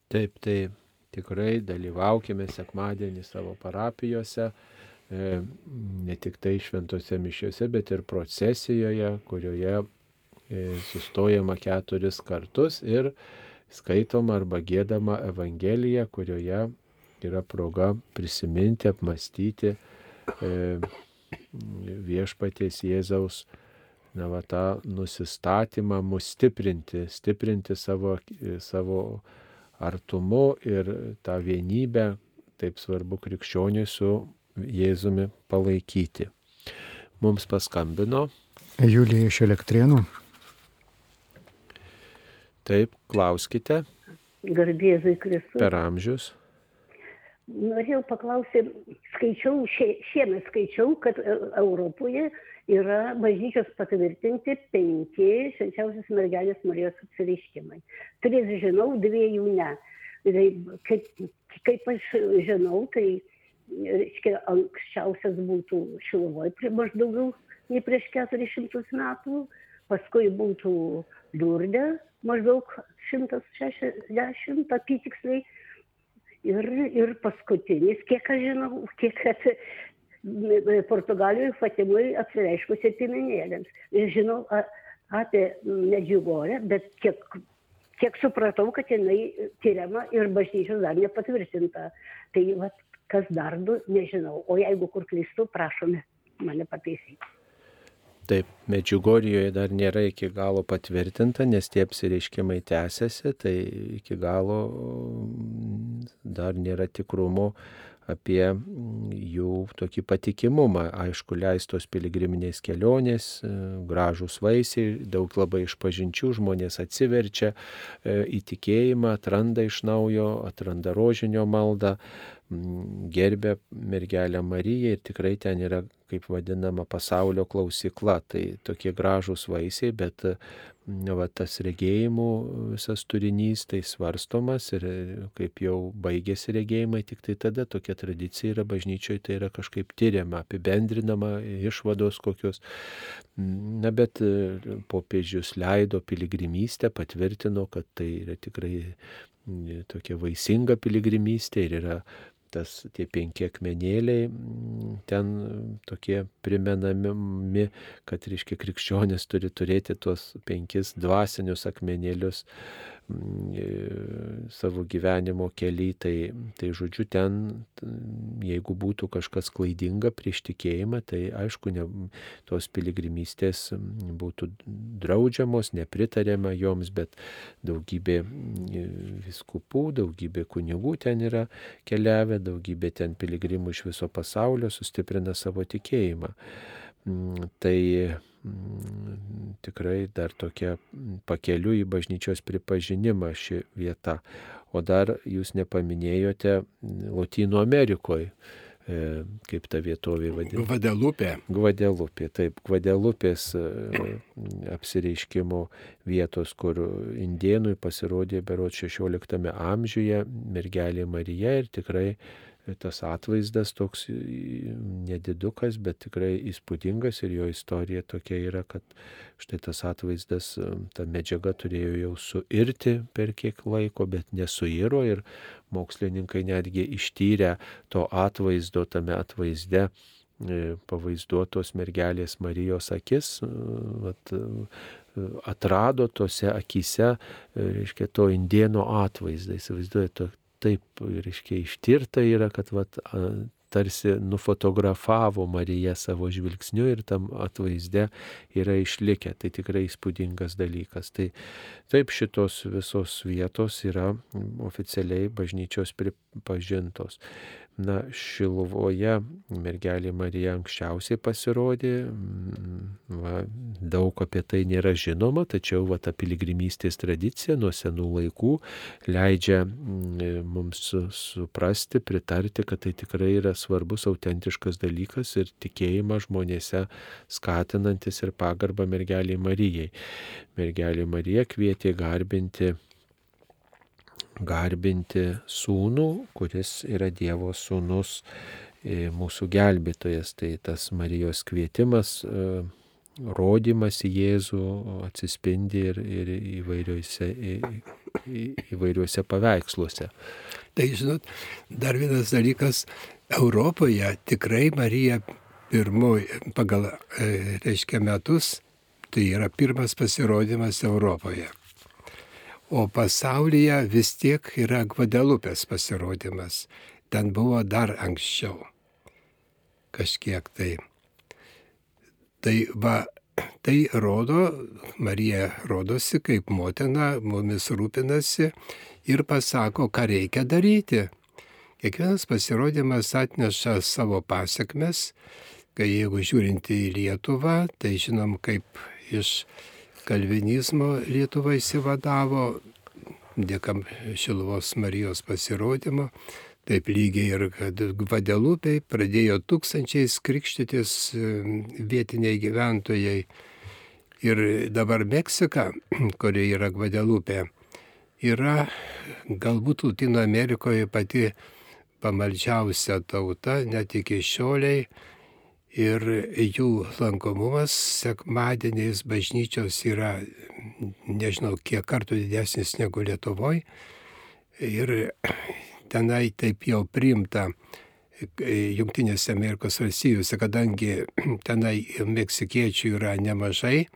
Taip, tai tikrai dalyvaukime sekmadienį savo parapijose. E, ne tik tai šventose mišiuose, bet ir procesijoje, kurioje e, sustojama keturis kartus ir skaitoma arba gėdama Evangelija, kurioje yra proga prisiminti, apmastyti e, viešpaties Jėzaus na, va, tą nusistatymą, mus stiprinti, stiprinti savo, savo artumu ir tą vienybę, taip svarbu krikščioniui su Jėzumi palaikyti. Mums paskambino. Julija iš Elektrienų. Taip, klauskite. Garbėzui Kristui. Per amžius. Norėjau paklausyti, skaičiau, šie, šiemet skaičiau, kad e, Europoje yra bažnyčios patvirtinti penki švenčiausios mergelės Marijos apsireiškimai. Tris žinau, dviejų ne. Tai kaip, kaip aš žinau, tai reiškia, anksčiausias būtų Šiluvoj prieš daugiau nei prieš 400 metų, paskui būtų Durdė maždaug 160 apytiksliai ir, ir paskutinis, kiek aš žinau, kiek at, Portugalijoje Fatimui apsireiškusi piminėlėms. Ir žinau a, apie Medžiugorę, bet kiek, kiek supratau, kad jinai tyriama ir bažnyčios dar nepatvirtinta. Tai vat, kas dar du, nežinau. O jeigu kur klystu, prašome mane pataisyti. Taip, Medžiugorijoje dar nėra iki galo patvirtinta, nes tie apsireiškimai tęsiasi, tai iki galo dar nėra tikrumo apie jų tokį patikimumą. Aišku, leistos piligriminės kelionės, gražus vaisiai, daug labai išpažinčių, žmonės atsiverčia e, į tikėjimą, atranda iš naujo, atranda rožinio maldą, gerbė mergelę Mariją ir tikrai ten yra, kaip vadinama, pasaulio klausykla. Tai tokie gražūs vaisiai, bet va, tas regėjimų visas turinys tai svarstomas ir kaip jau baigėsi regėjimai, tik tai tada tokia tradicija yra bažnyčioje, tai yra kažkaip tyriama, apibendrinama, išvados kokios. Na bet popiežius leido piligrimystę, patvirtino, kad tai yra tikrai tokia vaisinga piligrimystė ir yra tas tie penki akmenėliai mm, ten tokie primenami, kad, reiškia, krikščionis turi turėti tuos penkis dvasinius akmenėlius Mm, savo gyvenimo keliai, tai, tai žodžiu ten, jeigu būtų kažkas klaidinga prieš tikėjimą, tai aišku, ne, tos piligrimystės būtų draudžiamos, nepritariama joms, bet daugybė viskupų, daugybė kunigų ten yra keliavę, daugybė ten piligrimų iš viso pasaulio sustiprina savo tikėjimą. Mm, tai Mm, tikrai dar tokia pakeliu į bažnyčios pripažinimą ši vieta. O dar jūs nepaminėjote Latino Amerikoje kaip ta vietovė vadinasi. Gvadelupė. Gvadelupė, taip, Gvadelupės e, apsireiškimo vietos, kur indienui pasirodė bero 16 amžiuje mergelė Marija ir tikrai tas atvaizdas toks nedidukas, bet tikrai įspūdingas ir jo istorija tokia yra, kad štai tas atvaizdas, ta medžiaga turėjo jau suirti per kiek laiko, bet nesuiro ir mokslininkai netgi ištyrę to atvaizdo tame atvaizde e, pavaizduotos mergelės Marijos akis, vat, atrado tose akise, e, reiškia, to indieno atvaizdą. Įsivaizduojate, taip, reiškia, ištirta yra, kad vat, tarsi nufotografavo Mariją savo žvilgsniu ir tam atvaizde yra išlikę. Tai tikrai įspūdingas dalykas. Tai taip šitos visos vietos yra oficialiai bažnyčios pripažintos. Na, Šiluvoje mergelė Marija anksčiausiai pasirodė, mm, va, daug apie tai nėra žinoma, tačiau va, ta piligrimystės tradicija nuo senų laikų leidžia mm, mums suprasti, pritarti, kad tai tikrai yra svarbus, autentiškas dalykas ir tikėjimą žmonėse skatinantis ir pagarbą mergelė Marijai. Mergelė Marija kvietė garbinti garbinti sūnų, kuris yra Dievo sūnus, e, mūsų gelbėtojas. Tai tas Marijos kvietimas, e, rodimas į Jėzų atsispindi ir, ir įvairiuose, įvairiuose paveiksluose. Tai žinot, dar vienas dalykas, Europoje tikrai Marija pirmoji pagal, e, reiškia, metus tai yra pirmas pasirodymas Europoje. O pasaulyje vis tiek yra Gvadelupės pasirodymas. Ten buvo dar anksčiau. Kažkiek tai. Tai va, tai rodo, Marija rodosi kaip motina, mumis rūpinasi ir pasako, ką reikia daryti. Kiekvienas pasirodymas atneša savo pasiekmes, kai jeigu žiūrinti į Lietuvą, tai žinom, kaip iš kalvinizmo Lietuva įsivadavo dėkam Šilvos Marijos pasirodymo. Taip lygiai ir kad Gvadelupiai pradėjo tūkstančiais krikštytis vietiniai gyventojai. Ir dabar Meksika, kuri yra Gvadelupė, yra galbūt Latino Amerikoje pati pamaldžiausia tauta, net iki šioliai ir jų lankomumas sekmadieniais bažnyčios yra, nežinau, kiek kartų didesnis negu Lietuvoje. Ir tenai taip jau priimta Junktinėse Amerikos valstijose, kadangi tenai meksikiečių yra nemažai,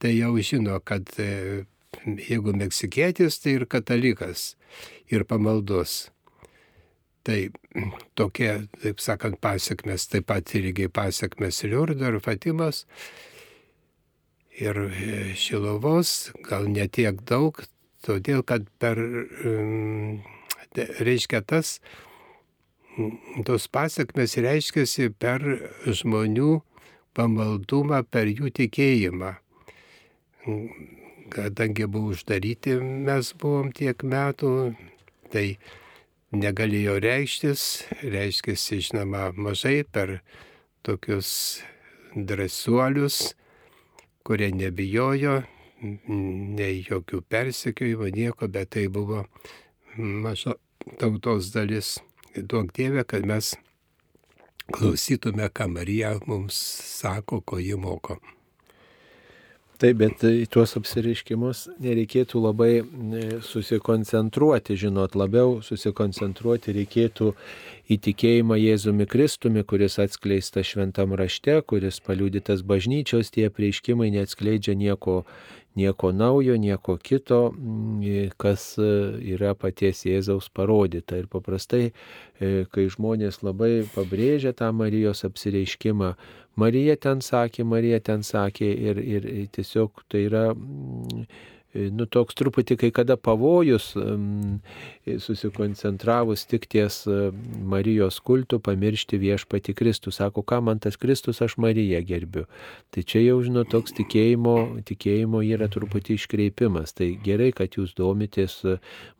tai jau žino, kad jeigu meksikietis, tai ir katalikas, ir pamaldus. Tai tokie, taip sakant, pasiekmes, taip pat irgi pasiekmes Liurdo ir Fatimos. Ir e, Šilovos gal netiek daug, todėl kad per, reiškia tas, tos pasiekmes reiškiasi per žmonių pamaldumą, per jų tikėjimą. Kadangi buvo uždaryti, mes buvom tiek metų, tai negalėjo reikštis, reiškėsi žinoma mažai per tokius drąsuolius, kurie nebijojo nei jokių persekiojimų, nieko, bet tai buvo maža tautos dalis. Duok Dieve, kad mes klausytume, ką Marija mums sako, ko ji moko. Taip, bet į tuos apsireiškimus nereikėtų labai e, susikoncentruoti, žinot, labiau susikoncentruoti reikėtų į tikėjimą Jėzumi Kristumi, kuris atskleista šventam rašte, kuris paliudytas bažnyčios, tie prieiškimai neatskleidžia nieko, nieko naujo, nieko kito, mm, kas e, yra paties Jėzaus parodyta. Ir paprastai, e, kai žmonės labai pabrėžia tą Marijos apsireiškimą, Marija ten sakė, Marija ten sakė ir, ir tiesiog tai yra mm, nu, toks truputį kai kada pavojus mm, susikoncentravus tik ties Marijos kultų pamiršti viešpati Kristų. Sako, ką man tas Kristus, aš Mariją gerbiu. Tai čia jau, žinot, toks tikėjimo, tikėjimo yra truputį iškreipimas. Tai gerai, kad jūs domitės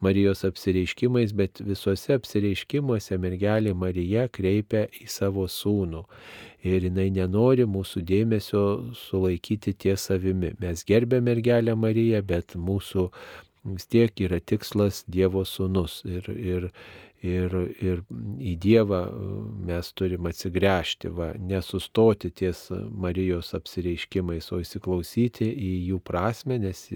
Marijos apsireiškimais, bet visuose apsireiškimuose mergelė Marija kreipia į savo sūnų ir jinai nenori mūsų dėmesio sulaikyti ties savimi. Mes gerbėme mergelę Mariją, bet mūsų vis tiek yra tikslas Dievo sūnus. Ir, ir, ir, ir į Dievą mes turim atsigręžti, va, nesustoti ties Marijos apsireiškimais, o įsiklausyti į jų prasme, nes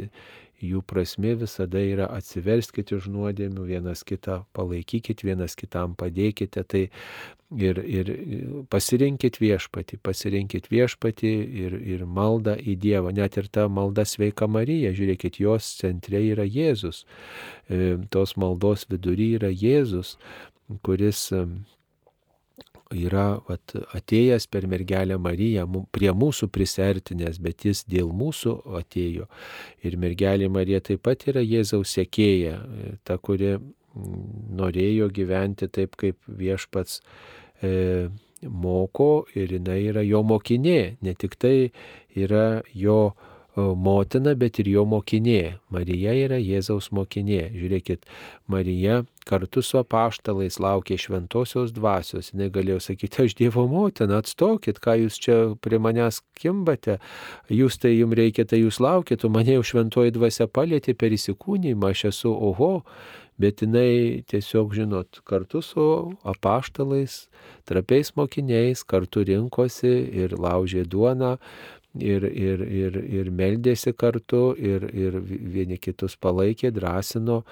jų prasme visada yra atsiverskite už nuodėmių, vienas kitą palaikykite, vienas kitam padėkite. Tai ir, ir pasirinkit viešpati, pasirinkit viešpati ir, ir maldą į Dievą. Net ir ta malda sveika Marija, žiūrėkit, jos centre yra Jėzus. E, tos maldos vidury yra Jėzus, kuris yra vat, atėjęs per mergelę Mariją, prie mūsų prisertinės, bet jis dėl mūsų atėjo. Ir mergelė Marija taip pat yra Jėzaus sekėja, ta, kuri norėjo gyventi taip, kaip viešpats e, moko ir jinai yra jo mokinė. Ne tik tai yra jo motina, bet ir jo mokinė. Marija yra Jėzaus mokinė. Žiūrėkit, Marija kartu su apaštalais laukė šventosios dvasios. Galėjo sakyti, aš Dievo motina, atstokit, ką jūs čia prie manęs kimbate. Jūs tai jums reikia, tai jūs laukit, o mane jau šventoji dvasia palėtė per įsikūnymą, aš esu oho bet jinai tiesiog, žinot, kartu su apaštalais, trapiais mokiniais, kartu rinkosi ir laužė duoną, ir, ir, ir, ir meldėsi kartu, ir, ir vieni kitus palaikė, drąsino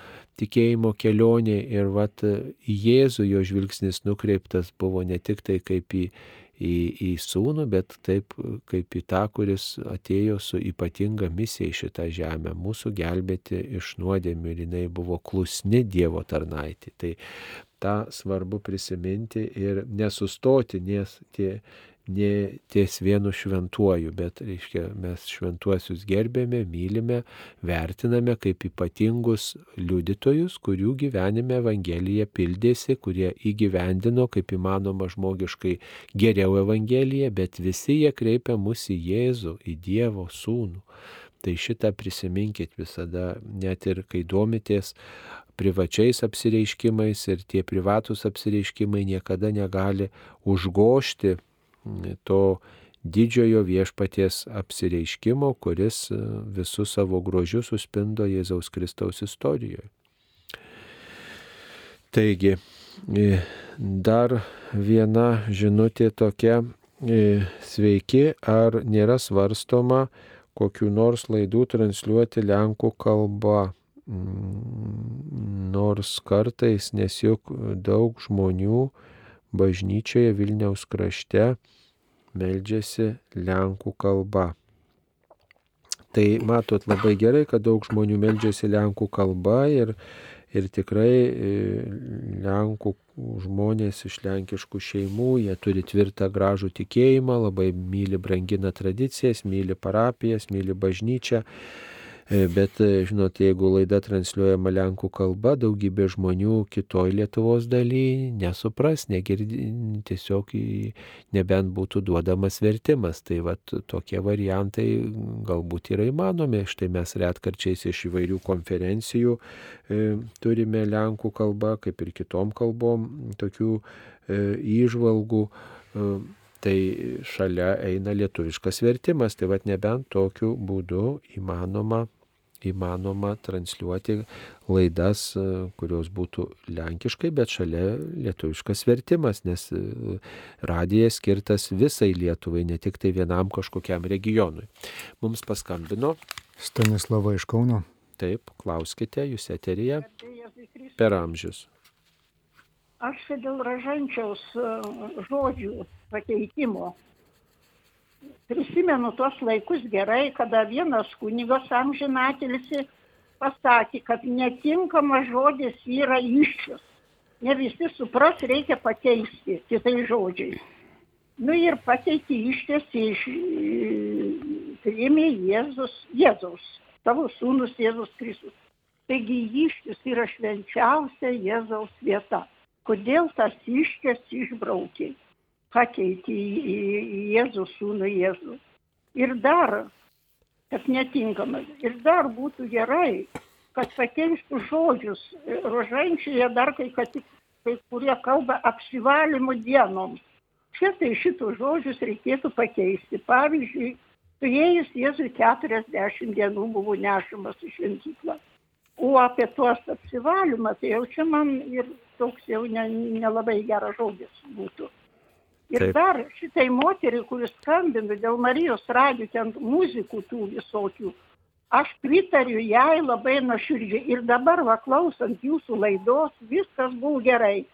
tikėjimo kelionė. Ir vat į Jėzų jo žvilgsnis nukreiptas buvo ne tik tai kaip į, į, į sūnų, bet taip kaip į tą, kuris atėjo su ypatinga misija į šitą žemę, mūsų gelbėti iš nuodėmių ir jinai buvo klusni Dievo tarnaitė. Tai tą svarbu prisiminti ir nesustoti, nes tie ne ties vienu šventuoju, bet, reiškia, mes šventuosius gerbėme, mylime, vertiname kaip ypatingus liudytojus, kurių gyvenime Evangelija pildėsi, kurie įgyvendino kaip įmanoma žmogiškai geriau Evangeliją, bet visi jie kreipia mus į Jėzų, į Dievo sūnų. Tai šitą prisiminkit visada, net ir kai domitės privačiais apsireiškimais ir tie privatus apsireiškimai niekada negali užgošti to didžiojo viešpaties apsireiškimo, kuris e, visų savo grožių suspindo Jėzaus Kristaus istorijoje. Taigi, e, dar viena žinutė tokia, e, sveiki, ar nėra svarstoma kokiu nors laidų transliuoti lenkų kalba, mm, nors kartais, nes juk daug žmonių bažnyčioje Vilniaus krašte meldžiasi lenkų kalba. Tai matot labai gerai, kad daug žmonių meldžiasi lenkų kalba ir, ir tikrai e, lenkų žmonės iš lenkiškų šeimų, jie turi tvirtą gražų tikėjimą, labai myli, brangina tradicijas, myli parapijas, myli bažnyčią. E, bet, e, žinot, jeigu laida transliuojama lenkų kalba, daugybė žmonių kitoj Lietuvos daly nesupras, negirdi, tiesiog nebent būtų duodamas vertimas. Tai vad tokie variantai galbūt yra įmanomi. Štai mes retkarčiais iš įvairių konferencijų e, turime lenkų kalbą, kaip ir kitom kalbom, tokių e, įžvalgų. E, tai šalia eina lietuviškas vertimas, tai vad nebent tokiu būdu įmanoma įmanoma transliuoti laidas, kurios būtų lenkiškai, bet šalia lietuviškas vertimas, nes e, radijas skirtas visai Lietuvai, ne tik tai vienam kažkokiam regionui. Mums paskambino. Stanislava iš Kauno. Taip, klauskite, jūs eterija per amžius. Aš dėl ražančiaus e, žodžių pakeitimo prisimenu tuos laikus gerai, kada vienas kunigas amžinatilsi pasakė, kad netinkamas žodis yra iššis. Ne visi supras, reikia pakeisti kitais žodžiais. Nu ir pakeitė ištiesi iš priėmė Jėzus, Jėzaus, tavo sūnus Jėzus Kristus. Taigi ištis yra švenčiausia Jėzaus vieta. Kodėl tas ištis išbraukė? Pakeitė į, į Jėzų sūnų Jėzų. Ir dar, kad netinkamas, ir dar būtų gerai, kad pakeistų žodžius. Rožančiuje dar kai, kad, kai kurie kalba apsivalymo dienoms. Šitai šitų žodžius reikėtų pakeisti. Pavyzdžiui, suėjus Jėzui 40 dienų buvo nešamas į šventyklą. O apie tuos apsivalymą, tai jau čia man ir toks jau nelabai ne geras žodis būtų. Ir Taip. dar šitai moteriai, kuris skambina dėl Marijos radių, ten muzikų tų visokių, aš pritariu jai labai nuoširdžiai. Ir dabar, va, klausant jūsų laidos, viskas buvo gerai.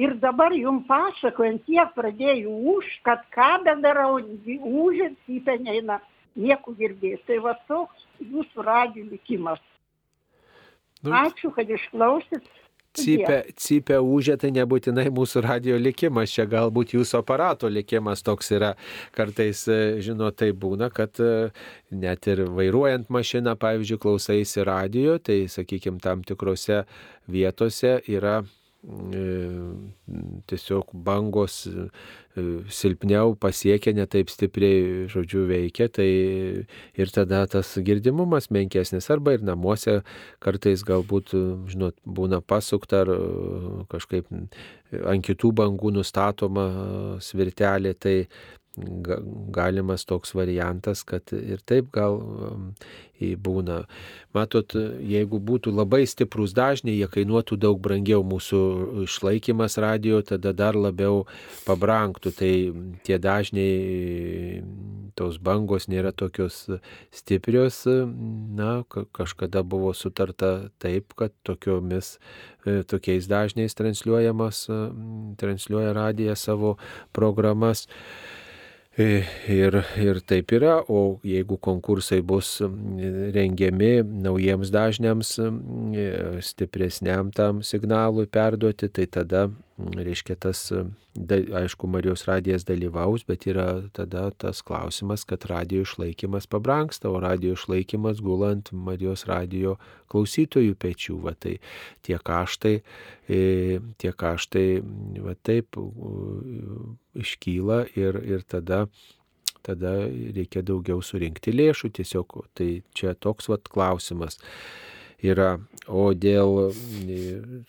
Ir dabar jums pasakojant, tiek pradėjau už, kad ką bedarau, užėt, įpė neina, nieko girdėti. Tai va toks jūsų radijo likimas. Nu, Ačiū, kad išklausyt cypia, cypia užė, tai nebūtinai mūsų radio likimas, čia galbūt jūsų aparato likimas toks yra. Kartais, e, žinot, tai būna, kad e, net ir vairuojant mašiną, pavyzdžiui, klausaisi radio, tai, sakykime, tam tikrose vietose yra tiesiog bangos e, silpniau pasiekia, netaip stipriai, žodžiu, veikia, tai ir tada tas girdimumas menkesnis. Arba ir namuose kartais galbūt, žinot, būna pasukta ar kažkaip ant kitų bangų nustatoma svirtelė, tai galimas toks variantas, kad ir taip gal būna. Matot, jeigu būtų labai stiprus dažniai, jie kainuotų daug brangiau mūsų išlaikymas radio, tada dar labiau pabranktų. Tai tie dažniai, tos bangos nėra tokios stiprios. Na, kažkada buvo sutarta taip, kad tokiomis, e, tokiais dažniais transliuojamas, transliuoja radija savo programas. E, ir, ir taip yra, o jeigu konkursai bus rengiami naujiems dažniams, e, stipresniam tam signalui perduoti, tai tada reiškia tas, da, aišku, Marijos radijas dalyvaus, bet yra tada tas klausimas, kad radio išlaikymas pabranksta, o radio išlaikymas gulant Marijos radio klausytojų pečių. Va, tai tie kaštai, e, tie kaštai va, taip iškyla ir, ir tada tada reikia daugiau surinkti lėšų tiesiog. Tai čia toks vat klausimas yra. O dėl e,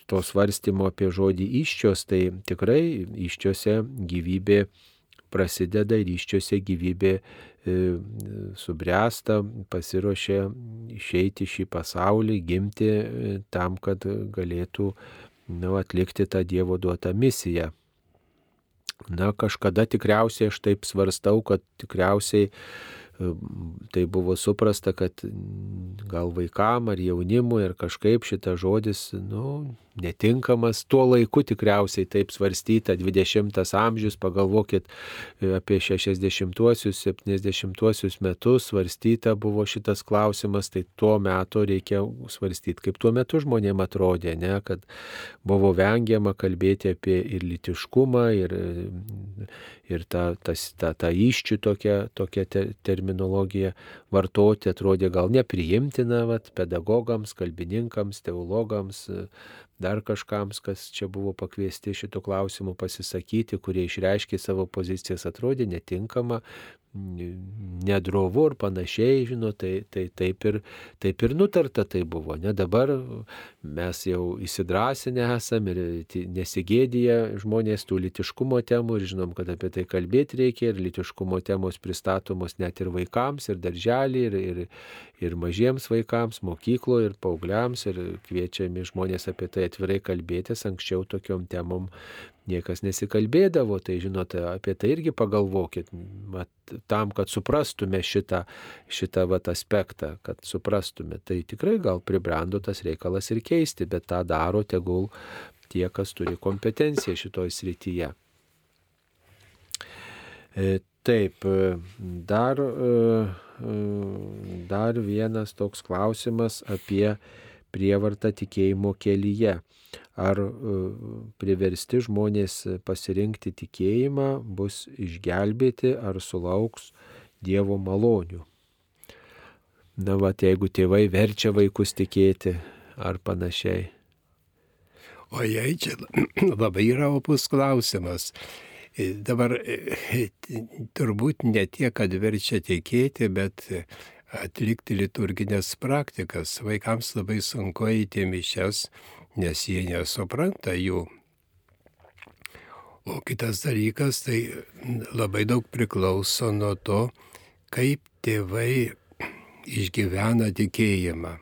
to svarstymo apie žodį iščios, tai tikrai iščiose gyvybė prasideda ir iščiose gyvybė e, subręsta, pasiruošia išeiti šį pasaulį, gimti e, tam, kad galėtų nu, atlikti tą Dievo duotą misiją. Na, kažkada tikriausiai aš taip svarstau, kad tikriausiai tai buvo suprasta, kad gal vaikam ar jaunimui ar kažkaip šitas žodis, nu, netinkamas. Tuo laiku tikriausiai taip svarstyta, 20 amžius, pagalvokit e, apie 60-uosius, 70-uosius metus svarstyta buvo šitas klausimas, tai tuo metu reikia svarstyti, kaip tuo metu žmonėm atrodė, ne, kad buvo vengiama kalbėti apie ir litiškumą, ir, ir tą, tas, tą, tą iščių tokią, tokią te, terminologiją vartoti atrodė gal nepriimtina vat, pedagogams, kalbininkams, teologams, dar kažkams, kas čia buvo pakviesti šitų klausimų pasisakyti, kurie išreiškė savo pozicijas, atrodė netinkama, nedrovu ir panašiai, žinot, tai, tai taip, ir, taip ir nutarta tai buvo. Ne dabar mes jau įsidrasinę esame ir nesigėdėję žmonės tų litiškumo temų ir žinom, kad apie tai kalbėti reikia ir litiškumo temos pristatomos net ir vaikams, ir darželį, ir, ir, ir mažiems vaikams, mokykloje, ir paaugliams, ir kviečiami žmonės apie tai atvirai kalbėtis. Anksčiau tokiom temom niekas nesikalbėdavo, tai žinote, apie tai irgi pagalvokit, mat, tam, kad suprastume šitą, šitą vat, aspektą, kad suprastume, tai tikrai gal pribrendo tas reikalas ir keisti, bet tą daro tegul tie, kas turi kompetenciją šitoj srityje. E, taip, dar, e, dar vienas toks klausimas apie prievartą tikėjimo kelyje ar e, priversti žmonės pasirinkti tikėjimą, bus išgelbėti ar sulauks Dievo malonių. Na, va, jeigu tėvai verčia vaikus tikėti ar panašiai. O jei čia labai yra opus klausimas. E, dabar e, turbūt ne tiek, kad verčia tikėti, bet atlikti liturginės praktikas. Vaikams labai sunku eiti mišes, nes jie nesupranta jų. O kitas dalykas, tai labai daug priklauso nuo to, kaip tėvai išgyvena tikėjimą.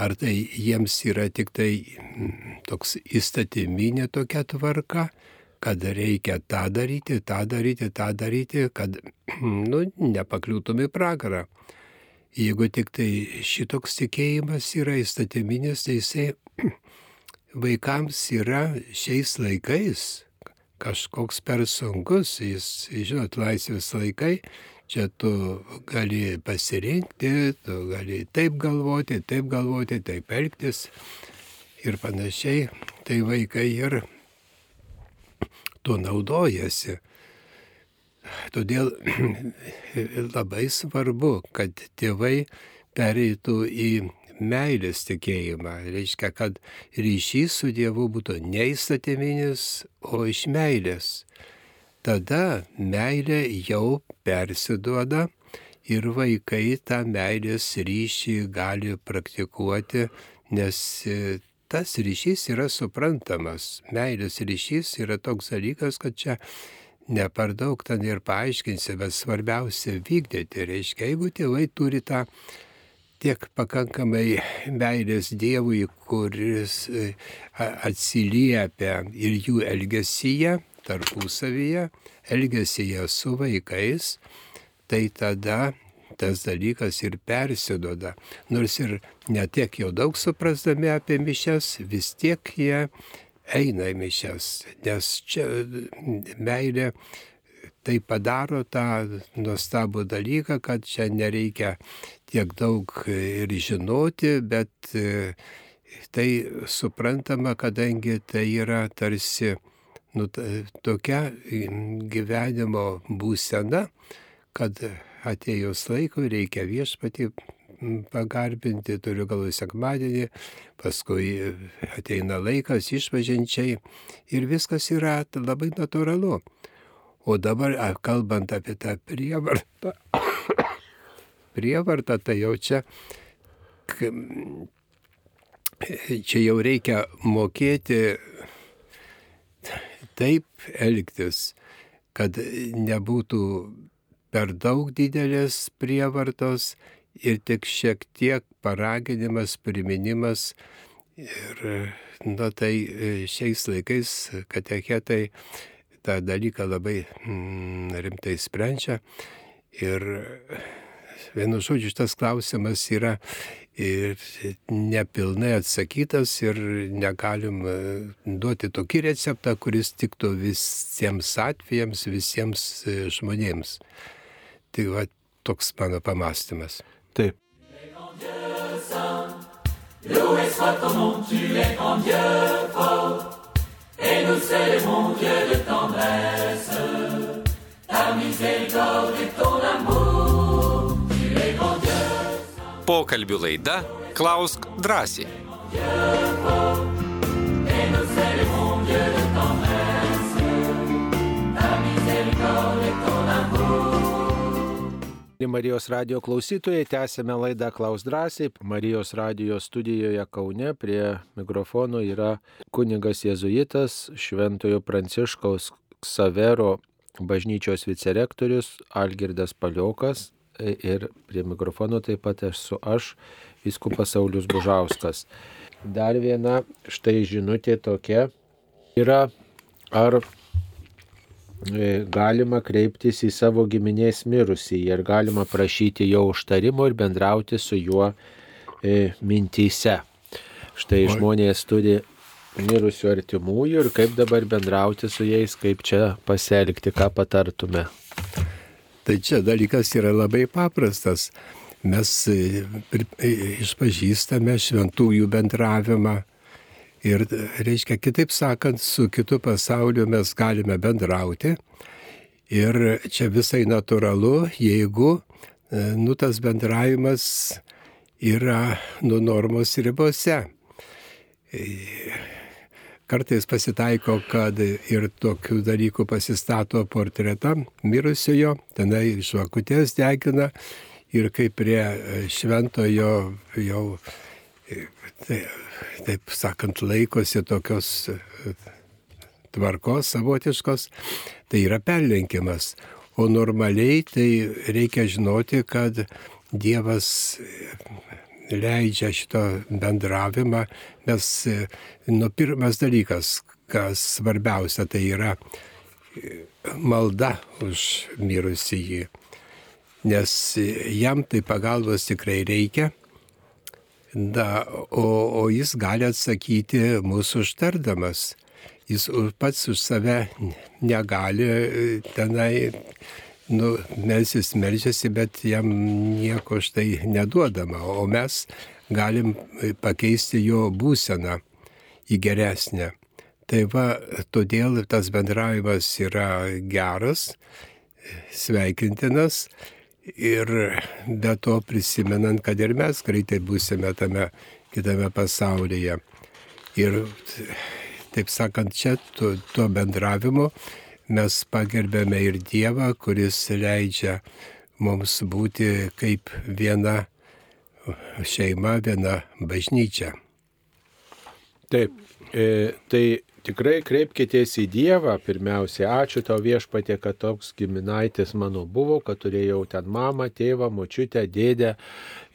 Ar tai jiems yra tik tai mm, toks įstatyminė tokia tvarka, kad reikia tą daryti, tą daryti, tą daryti, kad nu, nepakliūtum į pragarą. Jeigu tik tai šitoks tikėjimas yra įstatyminis, tai jisai vaikams yra šiais laikais kažkoks per sunkus, jis, žinot, laisvės laikai, čia tu gali pasirinkti, tu gali taip galvoti, taip galvoti, taip elgtis ir panašiai, tai vaikai ir tuo naudojasi. Todėl labai svarbu, kad tėvai pereitų į meilės tikėjimą. Reiškia, kad ryšys su Dievu būtų neįstatyminis, o iš meilės. Tada meilė jau persiduoda ir vaikai tą meilės ryšį gali praktikuoti, nes e, tas ryšys yra suprantamas. Meilės ryšys yra toks dalykas, kad čia ne per daug ten ir paaiškinsi, bet svarbiausia vykdyti. Reiškia, jeigu tėvai turi tą tiek pakankamai meilės Dievui, kuris e, atsiliepia ir jų elgesyje, tarpusavyje, elgesyje su vaikais, tai tada tas dalykas ir persidoda. Nors ir netiek jau daug suprasdami apie mišes, vis tiek jie eina į mišes, nes čia meilė tai padaro tą nuostabų dalyką, kad čia nereikia tiek daug ir žinoti, bet e, tai suprantama, kadangi tai yra tarsi nu, tokia gyvenimo būsena, kad atėjus laikui reikia viešpatį pagarbinti, turiu galvoje sekmadienį, paskui ateina laikas išvažiančiai ir viskas yra labai natūralu. O dabar, kalbant apie tą prievartą, prievartą, tai jau čia, čia jau reikia mokėti taip elgtis, kad nebūtų per daug didelės prievartos ir tik šiek tiek paraginimas, priminimas. Ir, na tai šiais laikais katechetai tą dalyką labai mm, rimtai sprendžia. Ir vienu žodžiu, šitas klausimas yra ir nepilnai atsakytas ir negalim e, duoti tokį receptą, kuris tiktų visiems atvejams, visiems e, žmonėms. Tai va, toks mano pamastymas. Taip. Loué soit ton nom, tu es grand Dieu fort, et nous célébrons Dieu de tendresse, ta miséricorde et ton amour, Pokalbių laida Klausk drąsiai. Marijos radio klausytojai, tęsėme laidą Klaus drąsiai. Marijos radio studijoje Kaune prie mikrofonų yra kunigas Jėzuitas Šventojo Pranciškaus Ksavero bažnyčios vicerektorius Algirdas Paliokas ir prie mikrofono taip pat esu aš, viskupas Saulis Bužauskas. Dar viena štai žinutė tokia yra, ar E, galima kreiptis į savo giminės mirusį ir galima prašyti jo užtarimo ir bendrauti su juo e, mintyse. Štai žmonės turi mirusių artimųjų ir kaip dabar bendrauti su jais, kaip čia pasielgti, ką patartume. Tai čia dalykas yra labai paprastas. Mes e, išpažįstame šventųjų bendravimą, Ir, reiškia, kitaip sakant, su kitu pasauliu mes galime bendrauti. Ir čia visai natūralu, jeigu e, nu, tas bendravimas yra nu normos ribose. E, kartais pasitaiko, kad ir tokių dalykų pasistato portretą mirusiojo, tenai žvakutės degina ir kaip prie šventojo jau tai, taip sakant, laikosi tokios e, tvarkos savotiškos, tai yra perlenkimas. O normaliai tai reikia žinoti, kad Dievas leidžia šito bendravimą, nes e, nu, pirmas dalykas, kas svarbiausia, tai yra e, malda už mirusįjį. Nes jam tai pagalbos tikrai reikia Da, o, o jis gali atsakyti mūsų užtardamas. Jis pats už save negali e, tenai, nu, melsis melžiasi, bet jam nieko štai neduodama. O mes galim pakeisti jo būseną į geresnę. Tai va, todėl tas bendravimas yra geras, sveikintinas Ir be to prisimenant, kad ir mes greitai būsime tame kitame pasaulyje. Ir taip sakant, čia tuo, tuo bendravimu mes pagerbėme ir Dievą, kuris leidžia mums būti kaip viena šeima, viena bažnyčia. Taip, e, tai Tikrai kreipkitės į Dievą pirmiausia. Ačiū tau viešpatė, kad toks giminaitis mano buvo, kad turėjau ten mamą, tėvą, močiutę, dėdę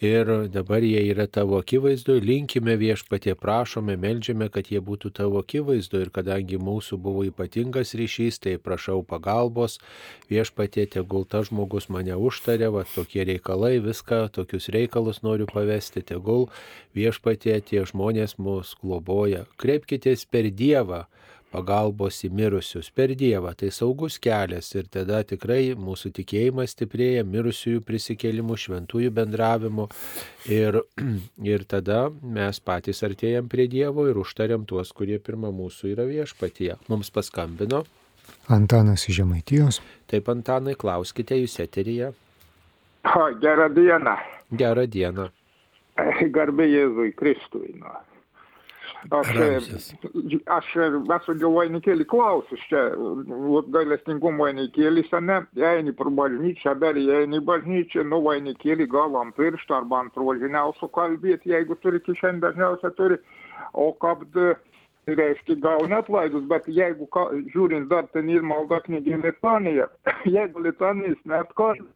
ir dabar jie yra tavo akivaizdu. Linkime viešpatė, prašome, melžiame, kad jie būtų tavo akivaizdu ir kadangi mūsų buvo ypatingas ryšys, tai prašau pagalbos. Viešpatė, tegul tas žmogus mane užtarė, va tokie reikalai, viską, tokius reikalus noriu pavesti, tegul viešpatė tie žmonės mus globoja. Kreipkitės per Dievą pagalbos į mirusius per Dievą. Tai saugus kelias ir tada tikrai mūsų tikėjimas stiprėja mirusiųjų prisikėlimų, šventųjų bendravimo ir, ir tada mes patys artėjam prie Dievo ir užtariam tuos, kurie pirmą mūsų yra viešpatie. Mums paskambino. Antanas iš Žemaitijos. Taip, Antanai, klauskite jūs eteryje. Ha, gerą dieną. Gerą dieną. Garbė Jėzui Kristui. Na. Aš, aš esu dėl vainikėlį klausus čia, gailestingumo vainikėlis, ne, eini pro bažnyčią, dar eini bažnyčią, nu vainikėlį gal ant piršto arba ant rožiniausio kalbėti, jeigu turi kišenį dažniausiai turi, o kad reiškia gauni atlaidus, bet jeigu ka, žiūrint dar ten ir malda knygė litanija, jeigu litanijas net kažkas,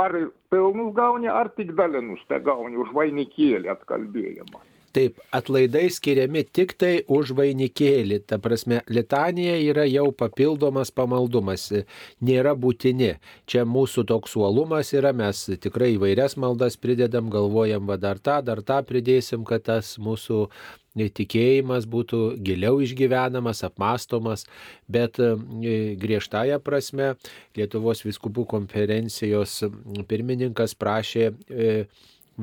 ar pilnus gauni, ar tik dalinus te gauni už vainikėlį atkalbėjimą. Taip, atlaidai skiriami tik tai už vainikėlį. Ta prasme, litanija yra jau papildomas pamaldumas, nėra būtini. Čia mūsų toks uolumas yra, mes tikrai įvairias maldas pridedam, galvojam, va dar tą, dar tą pridėsim, kad tas mūsų tikėjimas būtų giliau išgyvenamas, apmastomas, bet e, griežtąją prasme Lietuvos viskupų konferencijos pirmininkas prašė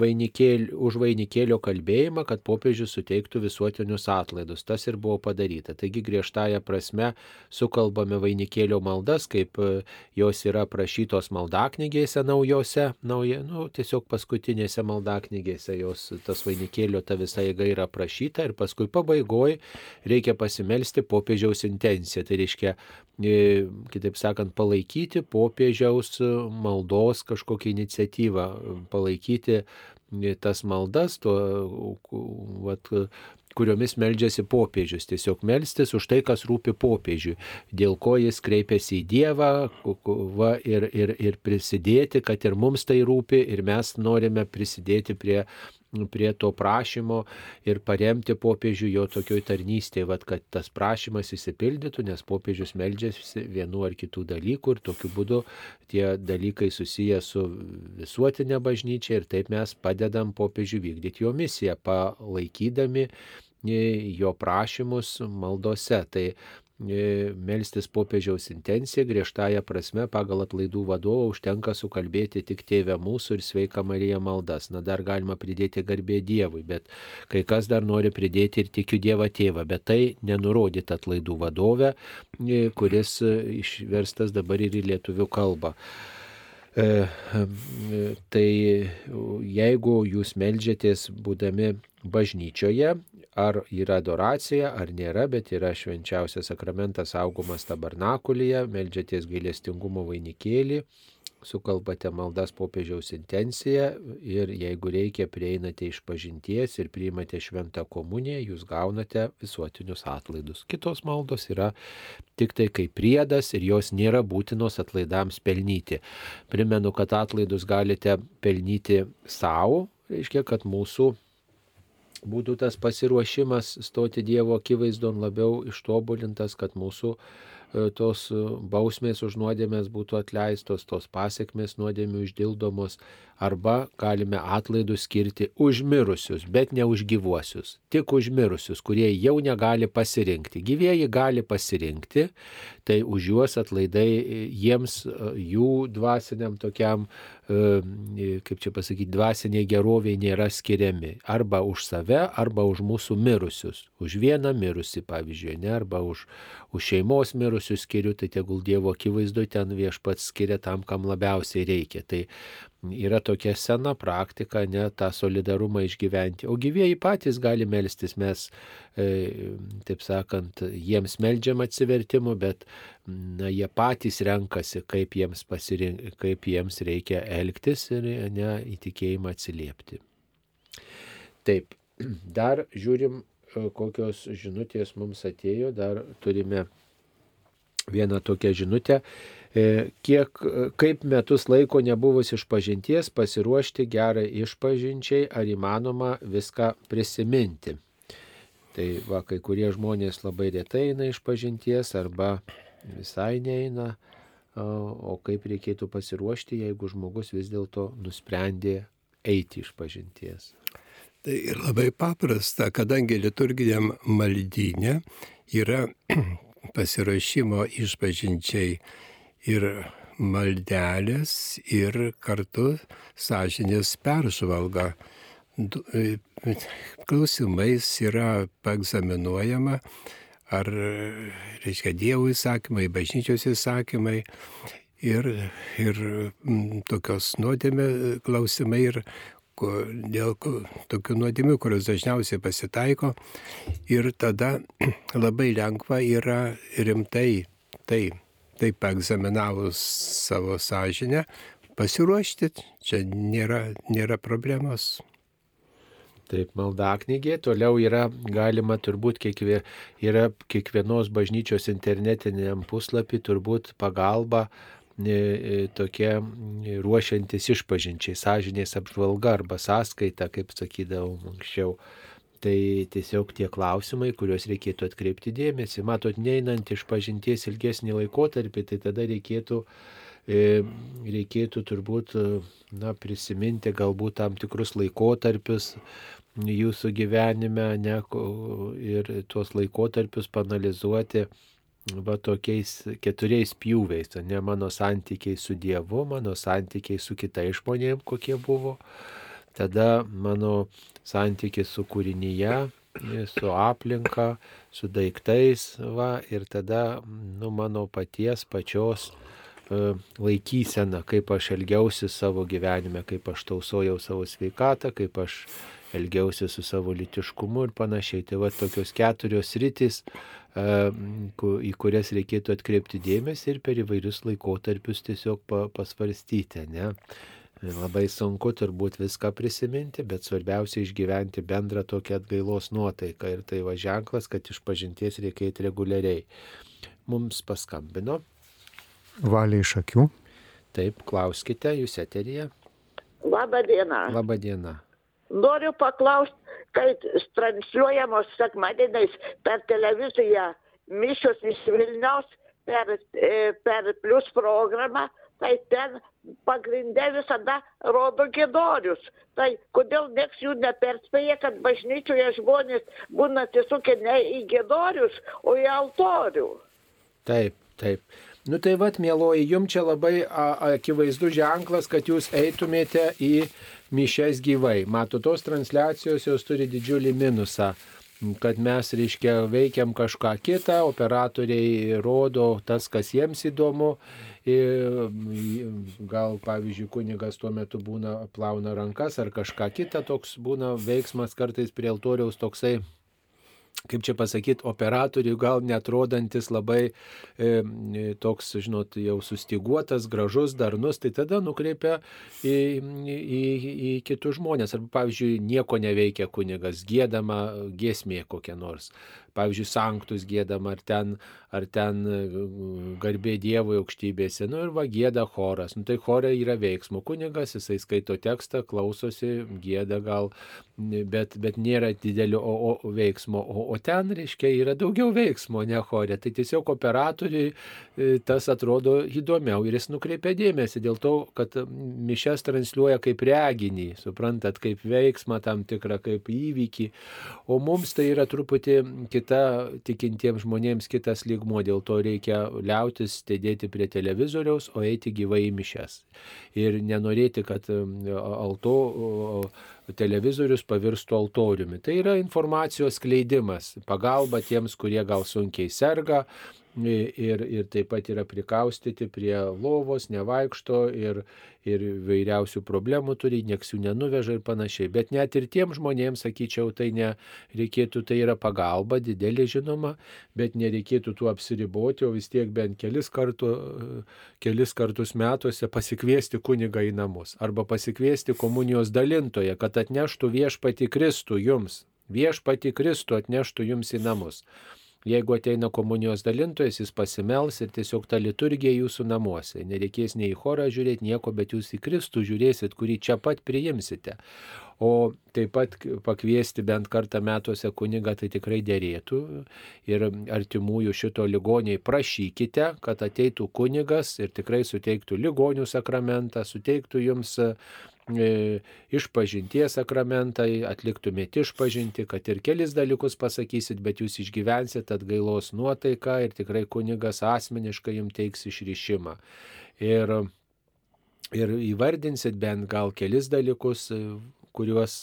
vainikėlį, už vainikėlio kalbėjimą, kad popiežius suteiktų visuotinius atlaidus. Tas ir buvo padaryta. Taigi griežtąją prasme sukalbame vainikėlio maldas, kaip e, jos yra prašytos maldaknygėse naujose, nauja, nu, tiesiog paskutinėse maldaknygėse jos tas vainikėlio ta visa jėga yra prašyta ir paskui pabaigoje reikia pasimelsti popiežiaus intenciją. Tai reiškia, kitaip sakant, palaikyti popiežiaus maldos kažkokią iniciatyvą, palaikyti tas maldas, to, vat, kuriomis meldžiasi popiežius. Tiesiog melstis už tai, kas rūpi popiežiui, dėl ko jis kreipiasi į Dievą va, ir, ir, ir prisidėti, kad ir mums tai rūpi ir mes norime prisidėti prie prie to prašymo ir paremti popiežių jo tokioj tarnystėje, vad, kad tas prašymas įsipildytų, nes popiežius meldžiasi vienu ar kitų dalykų ir tokiu būdu tie dalykai susiję su visuotinė bažnyčia ir taip mes padedam popiežiui vykdyti jo misiją, palaikydami jo prašymus maldose. Tai melstis popiežiaus intenciją griežtąją prasme pagal atlaidų vadovą užtenka sukalbėti tik tėvę mūsų ir sveika Marija maldas. Na dar galima pridėti garbė Dievui, bet kai kas dar nori pridėti ir tikiu Dievą tėvą, bet tai nenurodyta atlaidų vadovė, e, kuris išverstas dabar ir į lietuvių kalbą. E, tai jeigu jūs melžiatės būdami bažnyčioje, ar yra adoracija, ar nėra, bet yra švenčiausias sakramentas saugomas tabernakulyje, melžiatės gailestingumo vainikėlį, sukalbate maldas popiežiaus intenciją ir jeigu reikia prieinate iš pažinties ir priimate šventą komuniją, jūs gaunate visuotinius atlaidus. Kitos maldos yra tik tai kaip priedas ir jos nėra būtinos atlaidams pelnyti. Primenu, kad atlaidus galite pelnyti savo, reiškia, kad mūsų būtų tas pasiruošimas stoti Dievo akivaizdon labiau ištobulintas, kad mūsų tos e, bausmės už nuodėmės būtų atleistos, tos pasiekmes nuodėmių išdildomos, arba galime atlaidus skirti už mirusius, bet ne už gyvuosius, tik už mirusius, kurie jau negali pasirinkti. Gyvėjai gali pasirinkti, tai už juos atlaidai e, jiems, jų dvasiniam tokiam E, kaip čia pasakyti, dvasiniai geroviai nėra skiriami. Arba už save, arba už mūsų mirusius. Už vieną mirusį, pavyzdžiui, ne, arba už, už šeimos mirusius skiriu, tai tegul Dievo akivaizdu ten viešpats skiria tam, kam labiausiai reikia. Tai yra tokia sena praktika, ne tą solidarumą išgyventi. O gyvėjai patys gali melstis, mes, e, taip sakant, jiems meldžiam atsivertimu, bet na, jie patys renkasi, kaip jiems, pasirink, kaip jiems reikia elgtis ir ne į tikėjimą atsiliepti. Taip, dar žiūrim kokios žinutės mums atėjo, dar turime vieną tokią žinutę. E, kiek, kaip metus laiko nebuvus išpažinties pasiruošti gerai išpažinčiai, ar įmanoma viską prisiminti. Tai va, kai kurie žmonės labai retai eina išpažinties arba visai neina, o kaip reikėtų pasiruošti, jeigu žmogus vis dėlto nusprendė eiti išpažinties. Tai ir labai paprasta, kadangi liturginiam maldynė yra pasirašymo išpažinčiai ir maldelės ir kartu sąžinės peržvalga. E, klausimais yra paegzaminuojama, ar, reiškia, Dievo įsakymai, bažnyčios įsakymai ir, ir tokios nuodėmė klausimai ir dėl tokių nuodėmių, kurios dažniausiai pasitaiko. Ir tada labai lengva yra rimtai tai, taip egzaminavus savo sąžinę, pasiruošti. Čia nėra, nėra problemos. Taip, maldaknygė, toliau yra galima turbūt kiekvie, yra kiekvienos bažnyčios internetiniam puslapį turbūt pagalba E, tokia ruošiantis išpažinčiai, sąžinės apžvalga arba sąskaita, kaip sakydavom anksčiau. Tai tiesiog tie klausimai, kuriuos reikėtų atkreipti dėmesį. Matot, neinant iš pažinties ilgesnį laikotarpį, tai tada reikėtų, e, reikėtų turbūt na, prisiminti galbūt tam tikrus laikotarpius jūsų gyvenime ne, ir tuos laikotarpius panalizuoti va tokiais keturiais pjūviais, ne mano santykiai su Dievu, mano santykiai su kitais žmonėmis, kokie buvo, tada mano santykiai su kūrinyje, su aplinka, su daiktais, va, ir tada, nu, mano paties pačios e, laikysena, kaip aš elgiausi savo gyvenime, kaip aš tausojau savo sveikatą, kaip aš elgiausi su savo litiškumu ir panašiai. Tai va tokios keturios rytis, į kurias reikėtų atkreipti dėmesį ir per įvairius laikotarpius tiesiog pasvarstyti. Ne? Labai sunku turbūt viską prisiminti, bet svarbiausia išgyventi bendrą tokią atgailos nuotaiką ir tai va ženklas, kad iš pažinties reikia eiti reguliariai. Mums paskambino. Valiai iš akių. Taip, klauskite, jūs eterija. Labą dieną. Labą dieną. Noriu paklausti, kai transliuojamos sekmadieniais per televiziją mišios iš Vilniaus per, e, per plus programą, tai ten pagrindė visada rodo gėdorius. Tai kodėl nieks jų neperspėja, kad bažnyčioje žmonės būna atsisukę ne į gėdorius, o į altorių. Taip, taip. Nu tai vad, mėloji, jums čia labai akivaizdus ženklas, kad jūs eitumėte į mišes gyvai. Mato, tos transliacijos jos turi didžiulį minusą kad mes, reiškia, veikiam kažką kitą, operatoriai rodo tas, kas jiems įdomu. Gal, pavyzdžiui, kunigas tuo metu būna plauna rankas ar kažką kitą, toks būna veiksmas kartais prie altoriaus toksai kaip čia pasakyti, operatoriui gal netrodantis labai e, toks, žinot, jau sustiguotas, gražus, darnus, tai tada nukreipia į, į, į kitus žmonės. Arba, pavyzdžiui, nieko neveikia kunigas, gėdama giesmė kokia nors pavyzdžiui, sanktus gėdam, ar ten, ar ten e, garbė Dievo aukštybėse, nu ir va gėda choras. Nu tai chorai yra veiksmo kunigas, jisai skaito tekstą, klausosi, gėda gal, bet, bet nėra didelio o, o, veiksmo. O, o ten, reiškia, yra daugiau veiksmo, ne chorė. Tai tiesiog operatoriui e, tas atrodo įdomiau ir jis nukreipia dėmesį dėl to, kad mišes transliuoja kaip reginį, suprantat, kaip veiksmą tam tikrą, kaip įvykį. O mums tai yra truputį kitaip kita tikintiems žmonėms kitas lygmuo, dėl to reikia liautis stebėti prie televizoriaus, o eiti gyvai į mišes. Ir nenorėti, kad alto, televizorius pavirstų altoriumi. Tai yra informacijos skleidimas, pagalba tiems, kurie gal sunkiai serga, ir, ir taip pat yra prikaustyti prie lovos, nevaikšto ir, ir vairiausių problemų turi, nieks jų nenuveža ir panašiai. Bet net ir tiem žmonėms, sakyčiau, tai nereikėtų, tai yra pagalba, didelė žinoma, bet nereikėtų tuo apsiriboti, o vis tiek bent kelis, kartu, kelis kartus metuose pasikviesti kunigą į namus arba pasikviesti komunijos dalintoje, kad atneštų viešpati Kristų jums viešpati Kristų atneštų jums į namus. Jeigu ateina komunijos dalintojas, jis pasimels ir tiesiog ta liturgija jūsų namuose. Nereikės nei į chorą žiūrėti nieko, bet jūs į Kristų žiūrėsit, kurį čia pat priimsite. O taip pat pakviesti bent kartą metuose kunigą tai tikrai dėrėtų. Ir artimųjų šito ligoniai prašykite, kad ateitų kunigas ir tikrai suteiktų ligonių sakramentą, suteiktų jums išpažinties sakramentai, atliktumėte išpažinti, kad ir kelis dalykus pasakysit, bet jūs išgyvensit atgailos nuotaiką ir tikrai kunigas asmeniškai jums teiks išryšimą. Ir, ir įvardinsit bent gal kelis dalykus, kuriuos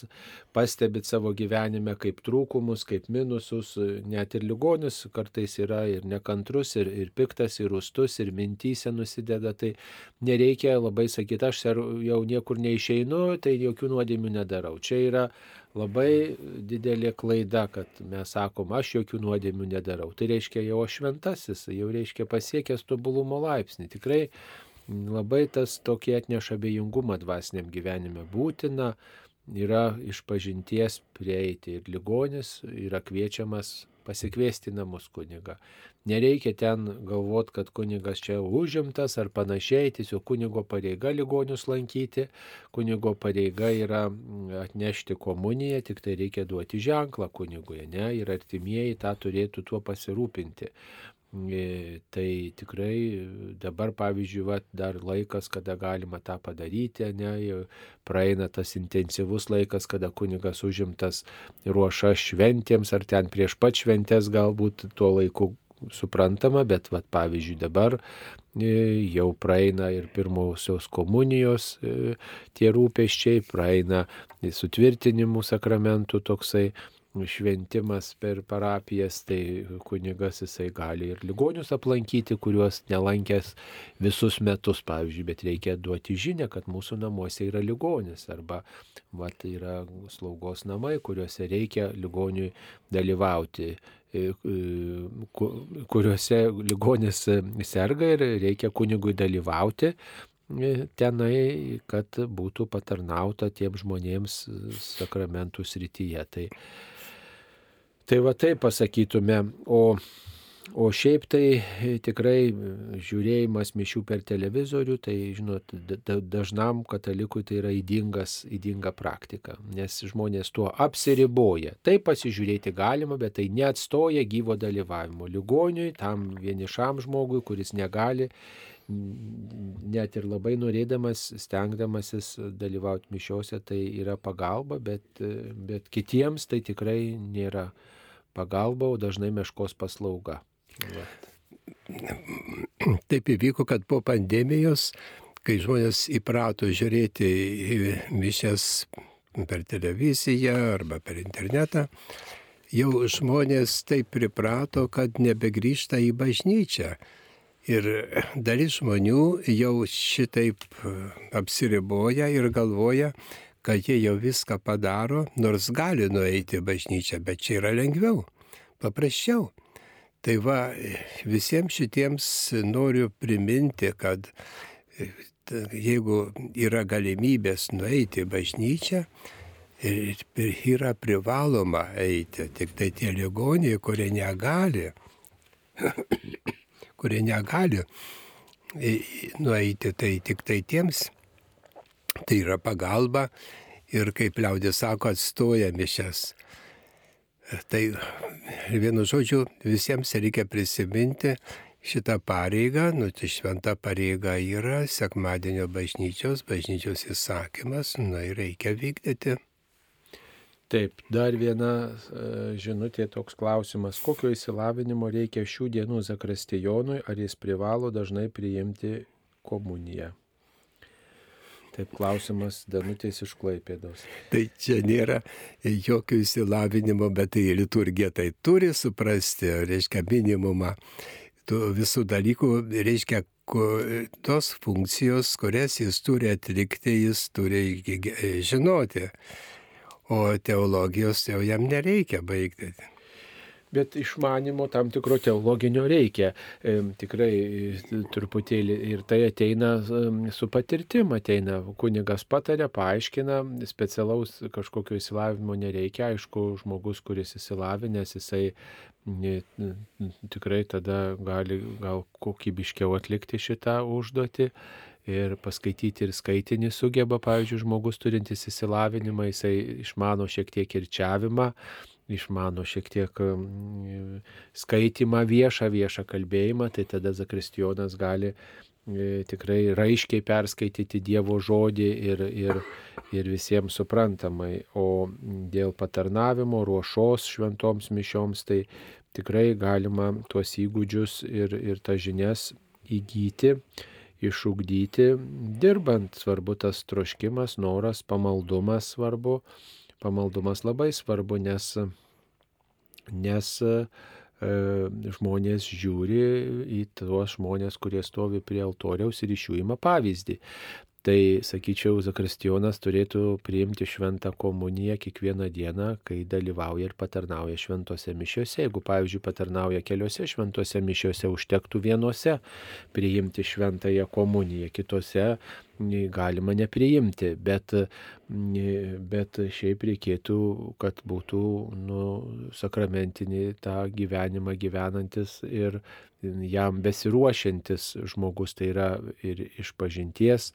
pastebit savo gyvenime kaip trūkumus, kaip minusus, net ir ligonis kartais yra ir nekantrus, ir, ir piktas, ir rustus, ir mintysė nusideda, tai nereikia labai sakyti, aš jau niekur neišeinu, tai jokių nuodėmių nedarau. Čia yra labai didelė klaida, kad mes sakom, aš jokių nuodėmių nedarau. Tai reiškia jau aš šventasis, jau reiškia pasiekęs tobulumo laipsnį. Tikrai labai tas tokį atneša abejingumą dvasiniam gyvenime būtina yra iš pažinties prieiti ir ligonis yra kviečiamas pasikviesti namus kuniga. Nereikia ten galvoti, kad kunigas čia užimtas ar panašiai, tiesiog kunigo pareiga ligonius lankyti, kunigo pareiga yra atnešti komuniją, tik tai reikia duoti ženklą kunigui, ne, ir artimieji tą turėtų tuo pasirūpinti. E, tai tikrai dabar, pavyzdžiui, va, dar laikas, kada galima tą padaryti, ne, praeina tas intensyvus laikas, kada kunigas užimtas ruoša šventėms, ar ten prieš pat šventės galbūt tuo laiku suprantama, bet, va, pavyzdžiui, dabar e, jau praeina ir pirmosios komunijos e, tie rūpeščiai, praeina sutvirtinimų sakramentų toksai šventimas per parapijas, tai kunigas jisai gali ir ligonius aplankyti, kuriuos nelankęs visus metus, pavyzdžiui, bet reikia duoti žinę, kad mūsų namuose yra ligonis arba vat, yra slaugos namai, kuriuose reikia ligoniui dalyvauti e, e, kuriuose ligonis serga ir reikia kunigui dalyvauti e, tenai, kad būtų patarnauta tiem žmonėms sakramentų srityje. Tai Tai va taip pasakytume, o, o šiaip tai tikrai žiūrėjimas mišių per televizorių, tai žinot, dažnam katalikui tai yra įdingas, įdinga praktika, nes žmonės tuo apsiriboja. Tai pasižiūrėti galima, bet tai neatstoja gyvo dalyvavimo ligoniui, tam vienišam žmogui, kuris negali net ir labai norėdamas, stengdamasis dalyvauti mišiuose, tai yra pagalba, bet, bet kitiems tai tikrai nėra pagalba, o dažnai meškos paslauga. Va. Taip įvyko, kad po pandemijos, kai žmonės įprato žiūrėti į mišęs per televiziją arba per internetą, jau žmonės taip priprato, kad nebegrįžta į bažnyčią. Ir dalis žmonių jau šitaip apsiriboja ir galvoja, kad jie jau viską padaro, nors gali nueiti bažnyčią, bet čia yra lengviau, paprasčiau. Tai va, visiems šitiems noriu priminti, kad jeigu yra galimybės nueiti bažnyčią, ir yra privaloma eiti, tik tai tie ligoniai, kurie negali, kurie negali nueiti, tai tik tai tiems Tai yra pagalba ir, kaip liaudės sako, atstoja mišes. Tai vienu žodžiu, visiems reikia prisiminti šitą pareigą, nu tai šventa pareiga yra sekmadienio bažnyčios, bažnyčios įsakymas, na ir reikia vykdyti. Taip, dar viena e, žinutė toks klausimas. Kokio įsilavinimo reikia šių dienų zakristijonui, ar jis privalo dažnai priimti komuniją? Taip klausimas Danutės iš Klaipėdos. Tai čia nėra jokio įsilavinimo, bet tai liturgija tai turi suprasti, reiškia minimumą visų dalykų, reiškia tos funkcijos, kurias jis turi atlikti, jis turi žinoti. O teologijos jau jam nereikia baigti. Bet išmanimo tam tikro teologinio reikia. E, tikrai e, truputėlį ir tai ateina su patirtim, ateina kunigas patarė, paaiškina, specialaus kažkokio įsilavinimo nereikia, aišku, žmogus, kuris įsilavinęs, jisai tikrai tada gali gal kokybiškiau atlikti šitą užduotį ir paskaityti ir skaitinį sugeba, pavyzdžiui, žmogus turintis įsilavinimą, jisai išmano šiek tiek kirčiavimą, išmano šiek tiek mm, skaitimą viešą, viešą kalbėjimą, tai tada Zakristijonas gali tikrai raiškiai perskaityti Dievo žodį ir, ir, ir visiems suprantamai. O dėl patarnavimo, ruošos šventoms mišioms, tai tikrai galima tuos įgūdžius ir, ir tas žinias įgyti išugdyti dirbant. Svarbu tas troškimas, noras, pamaldumas svarbu. Pamaldumas labai svarbu, nes, nes e, žmonės žiūri į tuos žmonės, kurie stovi prie altoriaus ir iš jų ima pavyzdį. Tai, sakyčiau, Zakristijonas turėtų priimti šventą komuniją kiekvieną dieną, kai dalyvauja ir patarnauja šventose mišiuose. Jeigu, pavyzdžiui, patarnauja keliose šventose mišiuose, užtektų vienose priimti šventąją komuniją, kitose galima nepriimti, bet, bet šiaip reikėtų, kad būtų nu, sakramentinį tą gyvenimą gyvenantis ir jam besiruošiantis žmogus, tai yra ir iš pažinties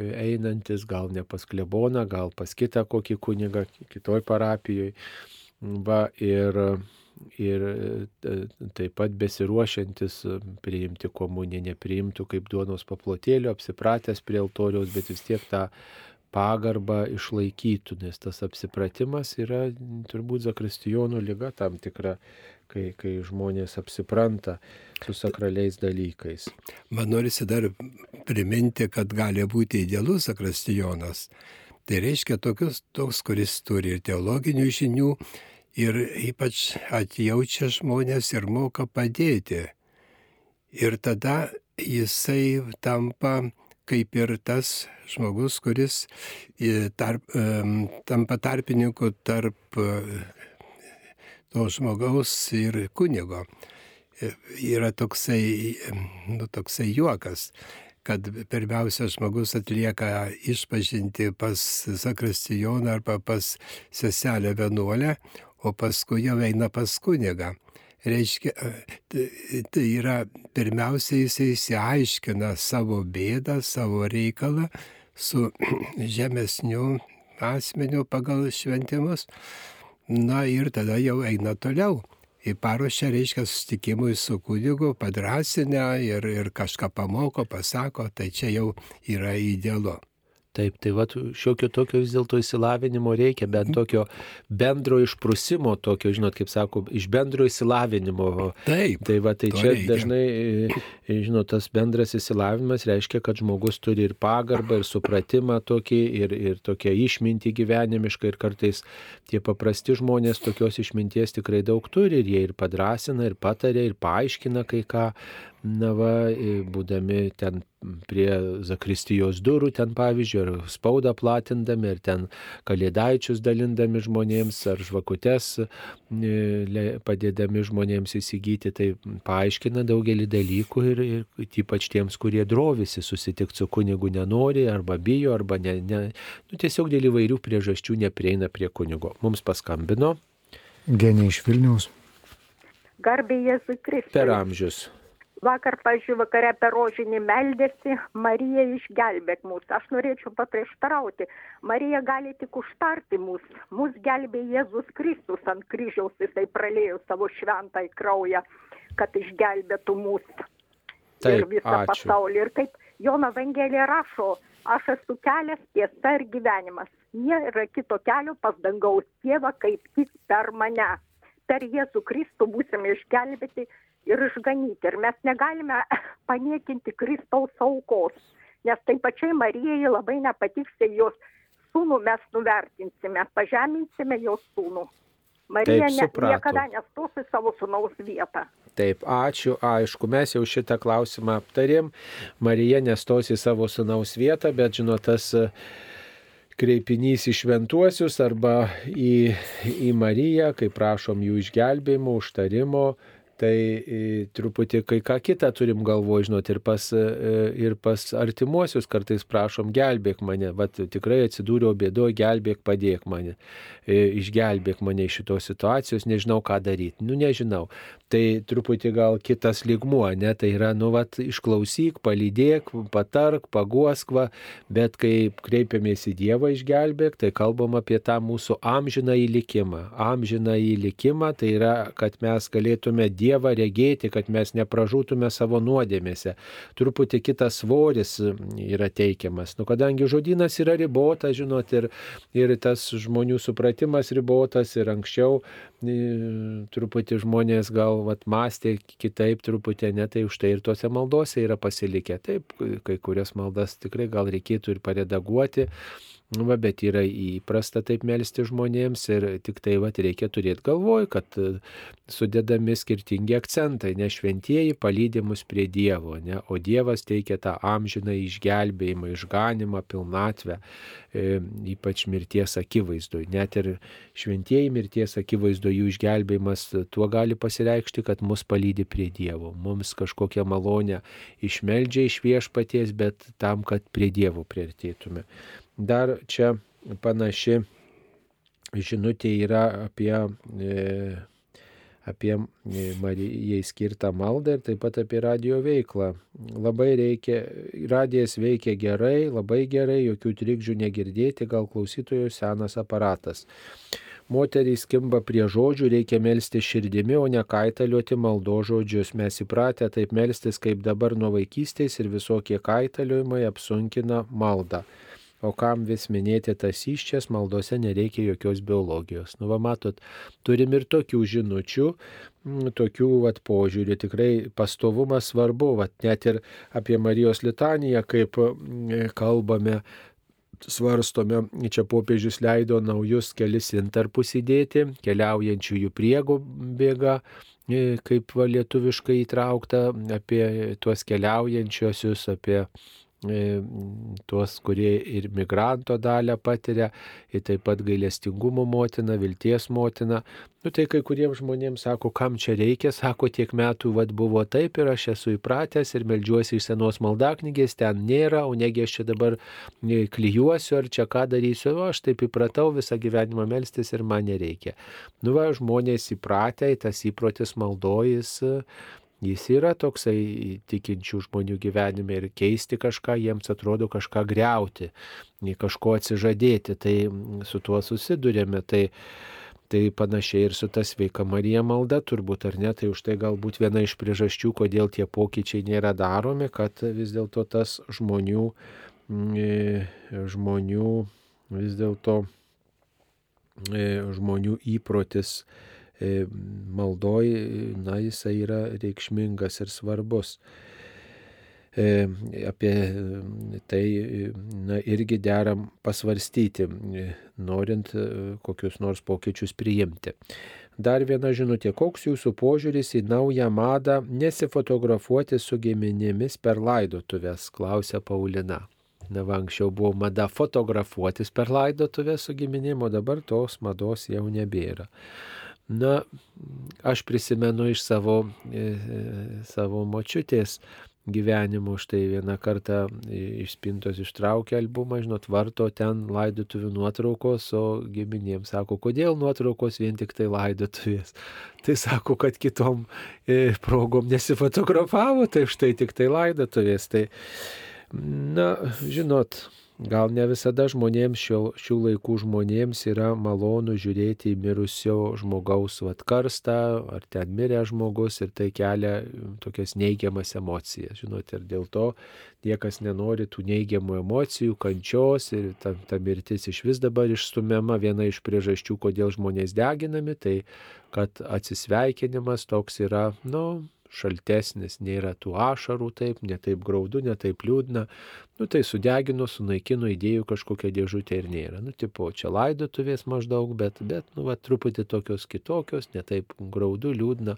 einantis, gal ne pas kleboną, gal pas kitą kokį kunigą, kitoj parapijoje. Va, ir, ir e, taip pat besiruošiantis priimti komuniją, nepriimtų kaip duonos paplotėlio, apsipratęs prie altoriaus, bet vis tiek tą pagarbą išlaikytų, nes tas apsipratimas yra turbūt zakristijonų lyga tam tikra, kai, kai žmonės apsipranta su sakraliais dalykais. Man norisi dar priminti, kad gali būti idealus zakristijonas. Tai reiškia tokius, toks, kuris turi ir teologinių žinių, ir ypač atjaučia žmonės ir moka padėti. Ir tada jisai tampa kaip ir tas žmogus, kuris tarp, tampa tarpininku tarp to žmogaus ir kunigo. Yra toksai, nu, toksai juokas, kad pirmiausia žmogus atlieka išpažinti pas zakristijoną arba pas seselę vienuolę, o paskui jau eina pas kunigą reiškia, tai yra pirmiausia jisai įsiaiškina savo bėdą, savo reikalą su žemesniu asmeniu pagal šventimus. Na ir tada jau eina toliau. Į paruošę reiškia sustikimui su kunigu, padrasinę ir, ir kažką pamoko, pasako, tai čia jau yra idealu. Taip, tai va, šiokio tokio vis dėlto įsilavinimo reikia, bent mhm. tokio bendro išprusimo, tokio, žinot, kaip sako, iš bendro įsilavinimo. Taip. Tai va, tai čia reikia. dažnai, e, e, žinot, tas bendras įsilavinimas reiškia, kad žmogus turi ir pagarbą, ir supratimą tokį, ir, ir tokią išmintį gyvenimišką, ir kartais tie paprasti žmonės tokios išminties tikrai daug turi, ir jie ir padrasina, ir patarė, ir paaiškina kai ką na va, būdami ten prie Zakristijos durų, ten pavyzdžiui, ar spaudą platindami, ar ten kalėdaičius dalindami žmonėms, ar žvakutes padėdami žmonėms įsigyti, tai paaiškina daugelį dalykų ir, ir ypač tiems, kurie drovisi susitikti su kunigu nenori, arba bijo, arba ne, ne, nu, tiesiog dėl įvairių priežasčių neprieina prie kunigo. Mums paskambino. Genė iš Vilniaus. Garbė Jėzui Kristui. Per amžius vakar pavyzdžiui vakare per rožinį meldėsi marija išgelbėk mus. Aš norėčiau paprieštarauti. Marija gali tik užtarti mus. Mus gelbė jėzus kristus ant kryžiaus. Jisai praliejo savo šventąjį kraują kad išgelbėtų mus Taip, ir visą ačiū. pasaulį. Ir kaip jono evangelija rašo aš esu kelias tiesa ir gyvenimas. Nėra kito kelio pas dangaus tėvą kaip tik per mane. Per jėzų kristų būsime išgelbėti ir išganyti. Ir mes negalime paniekinti Kristaus aukos, nes tai pačiai Marijai labai nepatiks, tai jos sūnų mes nuvertinsime, pažeminsime jos sūnų. Marija ne, niekada nestos į savo sūnaus vietą. Taip, ačiū, aišku, mes jau šitą klausimą aptarėm. Marija nestos į savo sūnaus vietą, bet žinot, tas kreipinys į šventuosius arba į, į Mariją, kai prašom jų išgelbėjimo, užtarimo, Tai e, truputį kai ką kitą turim galvo, žinot, ir pas, e, ir pas artimuosius kartais prašom, gelbėk mane, vat tikrai atsidūriau bėdoje, gelbėk, padėk mane, e, išgelbėk mane iš šitos situacijos, nežinau ką daryti. Nu, nežinau. Tai truputį gal kitas ligmuo, ne, tai yra, nu, vat, išklausyk, palydėk, patark, paguoskva, bet kai kreipiamės į Dievą išgelbėk, tai kalbam apie tą mūsų amžiną įlikimą. Amžiną įlikimą tai yra, kad mes galėtume Dievą Dievą regėti, kad mes nepražūtume savo nuodėmėse. Truputį kitas svoris yra teikiamas. Nu, kadangi žodynas yra ribotas, žinot, ir, ir tas žmonių supratimas ribotas ir anksčiau truputį žmonės gal vat, mąstė kitaip, truputį ne, tai už tai ir tuose maldose yra pasilikę. Taip, kai kurias maldas tikrai gal reikėtų ir paredaguoti. Nu, va, bet yra įprasta taip melstis žmonėms ir tik tai va, reikia turėti galvoj, kad e, sudedami skirtingi akcentai, ne šventieji palydimus prie Dievo, ne, o Dievas teikia tą amžiną išgelbėjimą, išganimą, pilnatvę, e, ypač mirties akivaizdoj. Net ir šventieji mirties akivaizdo jų išgelbėjimas tuo gali pasireikšti, kad mus palydi prie Dievo. Mums kažkokią malonę išmeldžia iš viešpaties, bet tam, kad prie Dievo priartėtume. Dar čia panaši žinutė yra apie, e, apie e, Marijai skirtą maldą ir taip pat apie radio veiklą. Labai reikia, radijas veikia gerai, labai gerai, jokių trikdžių negirdėti, gal klausytojų senas aparatas. Moterys skimba prie žodžių, reikia melsti širdimi, o ne kaitaliuoti maldo žodžius. Mes įpratę taip melstis kaip dabar nuo vaikystės ir visokie kaitaliojimai apsunkina maldą. O kam vis minėti tas iščias, maldose nereikia jokios biologijos. Nu, va, matot, turim ir tokių žinučių, mm, tokių vat, požiūrių. Tikrai pastovumas svarbu, vat, net ir apie Marijos litaniją, kaip mm, kalbame, svarstome, čia popiežius leido naujus kelis intarpus įdėti, keliaujančiųjų priego bėga e, kaip va, lietuviškai įtraukta, apie tuos keliaujančiosius, apie tuos, kurie ir migranto dalę patiria, ir taip pat gailestingumo motina, vilties motina. Nu tai kai kuriems žmonėms sako, kam čia reikia, sako, tiek metų vad buvo taip ir aš esu įpratęs ir melžiuosi iš senos maldaknygės, ten nėra, o negi aš čia dabar e, klyjuosiu ar čia ką darysiu, o aš taip įpratau visą gyvenimą melstis ir man nereikia. Nu va, žmonės įpratę tas įprotis maldojas Jis yra toksai tikinčių žmonių gyvenime ir keisti kažką, jiems atrodo kažką greuti, kažko atsižadėti, tai su tuo susidurėme. Tai, tai panašiai ir su ta sveika Marija malda turbūt, ar ne, tai už tai galbūt viena iš priežasčių, kodėl tie pokyčiai nėra daromi, kad vis dėlto tas žmonių, e, žmonių, vis dėlto e, žmonių įprotis, maldoj, na, jisai yra reikšmingas ir svarbus. E, apie tai na, irgi deram pasvarstyti, norint kokius nors pokyčius priimti. Dar viena žinutė, koks jūsų požiūris į naują madą nesifotografuoti su giminėmis per laidotuvės, klausia Paulina. Na, va, anksčiau buvo mada fotografuotis per laidotuvę su giminėm, o dabar tos mados jau nebėra. Na, aš prisimenu iš savo, e, e, savo močiutės gyvenimo, štai vieną kartą iš spintos ištraukė albumą, žinot, varto ten laidotuvių nuotraukos, o giminėms sako, kodėl nuotraukos vien tik tai laidotuvės. Tai sako, kad kitom e, progom nesifotografavo, tai štai tik tai laidotuvės. Tai, na, žinot, Gal ne visada žmonėms, šio, šių laikų žmonėms yra malonu žiūrėti į mirusio žmogaus vat karstą, ar ten mirė žmogus ir tai kelia tokias neigiamas emocijas. Žinote, ir dėl to niekas nenori tų neigiamų emocijų, kančios ir ta, ta mirtis iš vis dabar išstumiama. Viena iš priežasčių, kodėl žmonės deginami, tai kad atsisveikinimas toks yra, nu, šaltesnis, nėra tų ašarų taip, ne taip graudu, ne taip liūdna. Nu tai sudegino, sunaikino idėjų kažkokią dėžutę ir nėra. Nu tipo, čia laidotuvės maždaug, bet, bet nu va, truputį tokios kitokios, ne taip graudu, liūdna.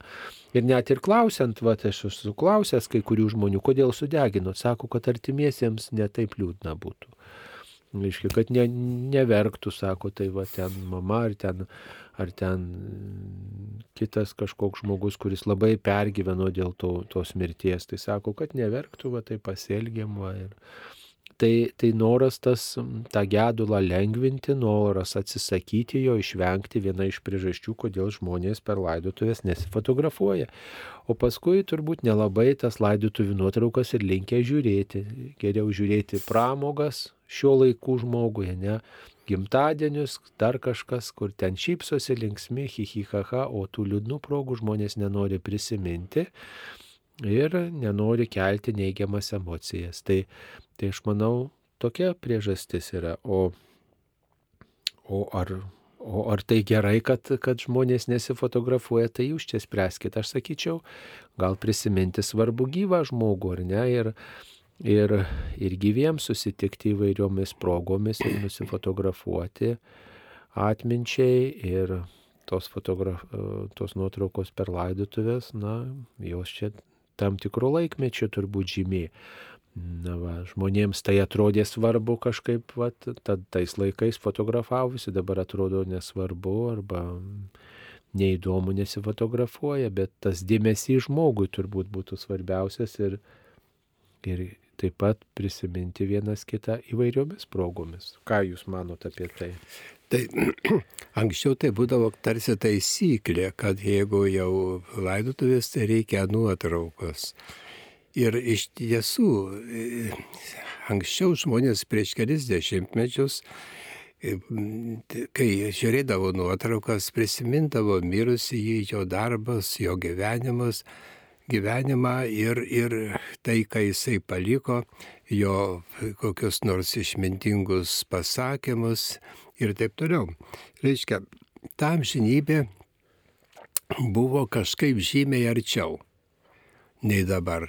Ir net ir klausiant, va, aš esu klausęs kai kurių žmonių, kodėl sudegino, sako, kad artimiesiems ne taip liūdna būtų. Reiškia, kad ne, neverktų, sako, tai va ten mama ar ten, ar ten kitas kažkoks žmogus, kuris labai pergyveno dėl to, tos mirties. Tai sako, kad neverktų, va tai pasielgiama. Ir, tai, tai noras tas, tą gedulą lengvinti, noras atsisakyti jo, išvengti viena iš priežasčių, kodėl žmonės per laidotuvės nesifotografuoja. O paskui turbūt nelabai tas laidotuvių nuotraukas ir linkia žiūrėti. Geriau žiūrėti pramogas šio laikų žmogui, ne gimtadienius, dar kažkas, kur ten šypsosi, linksmi, hihihaha, o tų liūdnų progų žmonės nenori prisiminti ir nenori kelti neigiamas emocijas. Tai Tai aš manau, tokia priežastis yra. O, o, ar, o ar tai gerai, kad, kad žmonės nesifotografuoja, tai jūs čia spręskite. Aš sakyčiau, gal prisiminti svarbu gyvą žmogų, ar ne? Ir, ir, ir gyviems susitikti įvairiomis progomis ir nusifotografuoti atminčiai ir tos, fotograf, tos nuotraukos per laidotuvės, na, jos čia tam tikrų laikmečių turbūt žymiai. Na va, žmonėms tai atrodė svarbu kažkaip, va, tad tais laikais fotografavusi, dabar atrodo nesvarbu arba neįdomu nesifotografuoja, bet tas dėmesys žmogui turbūt būtų svarbiausias ir, ir taip pat prisiminti vienas kitą įvairiomis progomis. Ką Jūs manote apie tai? Tai anksčiau tai būdavo tarsi taisyklė, kad jeigu jau laidotuvės, tai reikia nuotraukos. Ir iš tiesų, e, anksčiau žmonės prieš kelis dešimtmečius, e, kai žiūrėdavo nuotraukas, prisimindavo mirusį jį, jo darbas, jo gyvenimas, gyvenimą ir, ir tai, ką jisai paliko, jo kokius nors išmintingus pasakymus ir taip toliau. Reiškia, tam žinybė buvo kažkaip žymiai arčiau nei dabar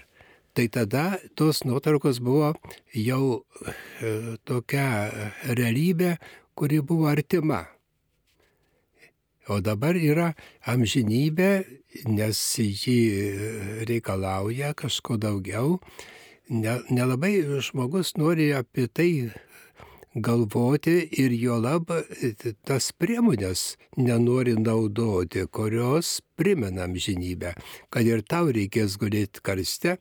tai tada tos nuotraukos buvo jau e, tokia realybė, kuri buvo artima. O dabar yra amžinybė, nes ji reikalauja kažko daugiau. Nelabai žmogus nori apie tai galvoti ir jo lab tas priemonės nenori naudoti, kurios primena amžinybę, kad ir tau reikės gulėti karste,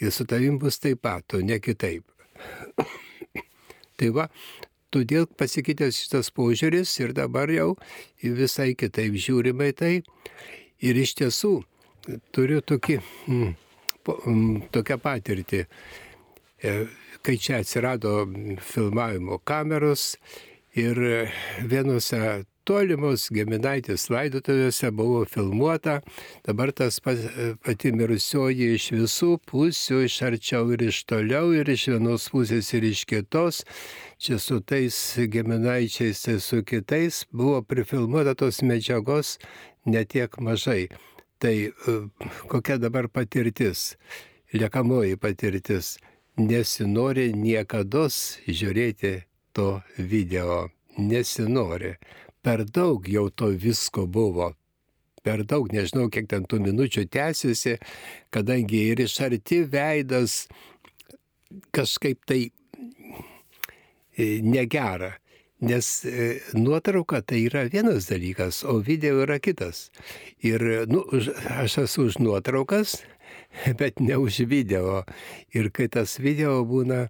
ir su tavim bus taip pat, o ne kitaip. tai va, todėl pasikeitęs šitas požiūris ir dabar jau visai kitaip žiūrima į tai. Ir iš tiesų turiu tokį, mm, po, mm, tokią patirtį. E, kai čia atsirado filmavimo kameros ir vienose tolimos giminaitės laidotuvėse buvo filmuota, dabar tas pati mirusioji iš visų pusių, iš arčiau ir iš toliau, ir iš vienos pusės ir iš kitos, čia su tais giminaičiais, tai su kitais, buvo prifilmuota tos medžiagos netiek mažai. Tai e, kokia dabar patirtis, liekamoji patirtis, nesinori niekada žiūrėti to video, nesinori per daug jau to visko buvo. Per daug, nežinau, kiek ten tų minučių tęsiasi, kadangi ir iš arti veidas kažkaip tai e, negera. Nes e, nuotrauka tai yra vienas dalykas, o video yra kitas. Ir nu, aš esu už nuotraukas, bet ne už video. Ir kai tas video būna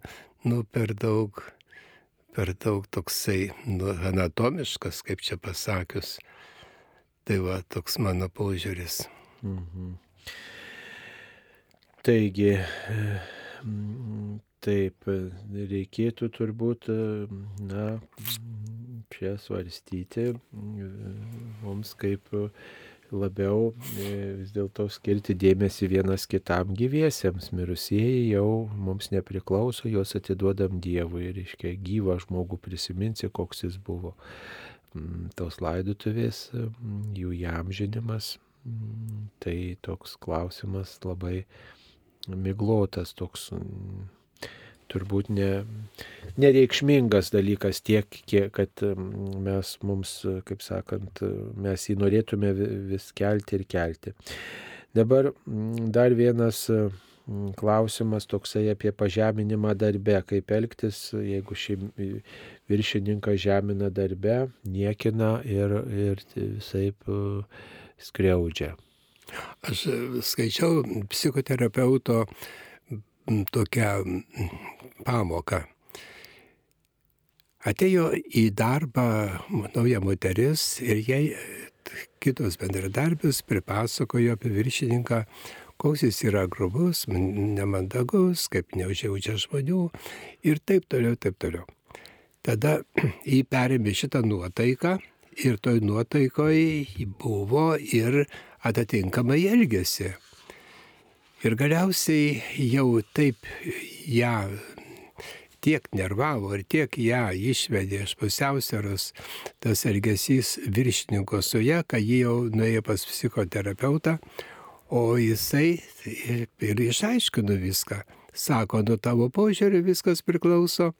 nu, per daug per daug toksai nu, anatomiškas, kaip čia pasakius. Tai va, toks mano požiūris. Mhm. Taigi, taip, reikėtų turbūt, na, čia svarstyti mums kaip labiau e, vis dėlto skirti dėmesį vienas kitam gyviesiems. Mirusieji jau mums nepriklauso, juos atiduodam Dievui ir, reiškia, gyvą žmogų prisiminsi, koks jis buvo. Mm, tos laidutuvės, mm, jų įamžinimas, mm, tai toks klausimas labai miglotas, toks turbūt ne, nereikšmingas dalykas tiek, kiek, kad mes mums, kaip sakant, mes jį norėtume vis kelti ir kelti. Dabar dar vienas klausimas toksai apie pažeminimą darbe, kaip elgtis, jeigu šeim, viršininkas žemina darbe, niekina ir, ir visai skriaudžia. Aš skaičiau psichoterapeuto tokią pamoką. Atėjo į darbą nauja moteris ir jai kitos bendradarbės pripasakojo apie viršininką, koks jis yra grubus, nemandagus, kaip neužiaučia žmonių ir taip toliau, taip toliau. Tada jį perėmė šitą nuotaiką ir toj nuotaikoje buvo ir atitinkamai elgėsi. Ir galiausiai jau taip ją tiek nervavo ir tiek ją išvedė iš pusiausvėros tas elgesys viršininko su ją, kad ji jau nuėjo pas psichoterapeutą, o jisai ir išaiškino viską. Sako, nu tavo požiūrį viskas priklauso,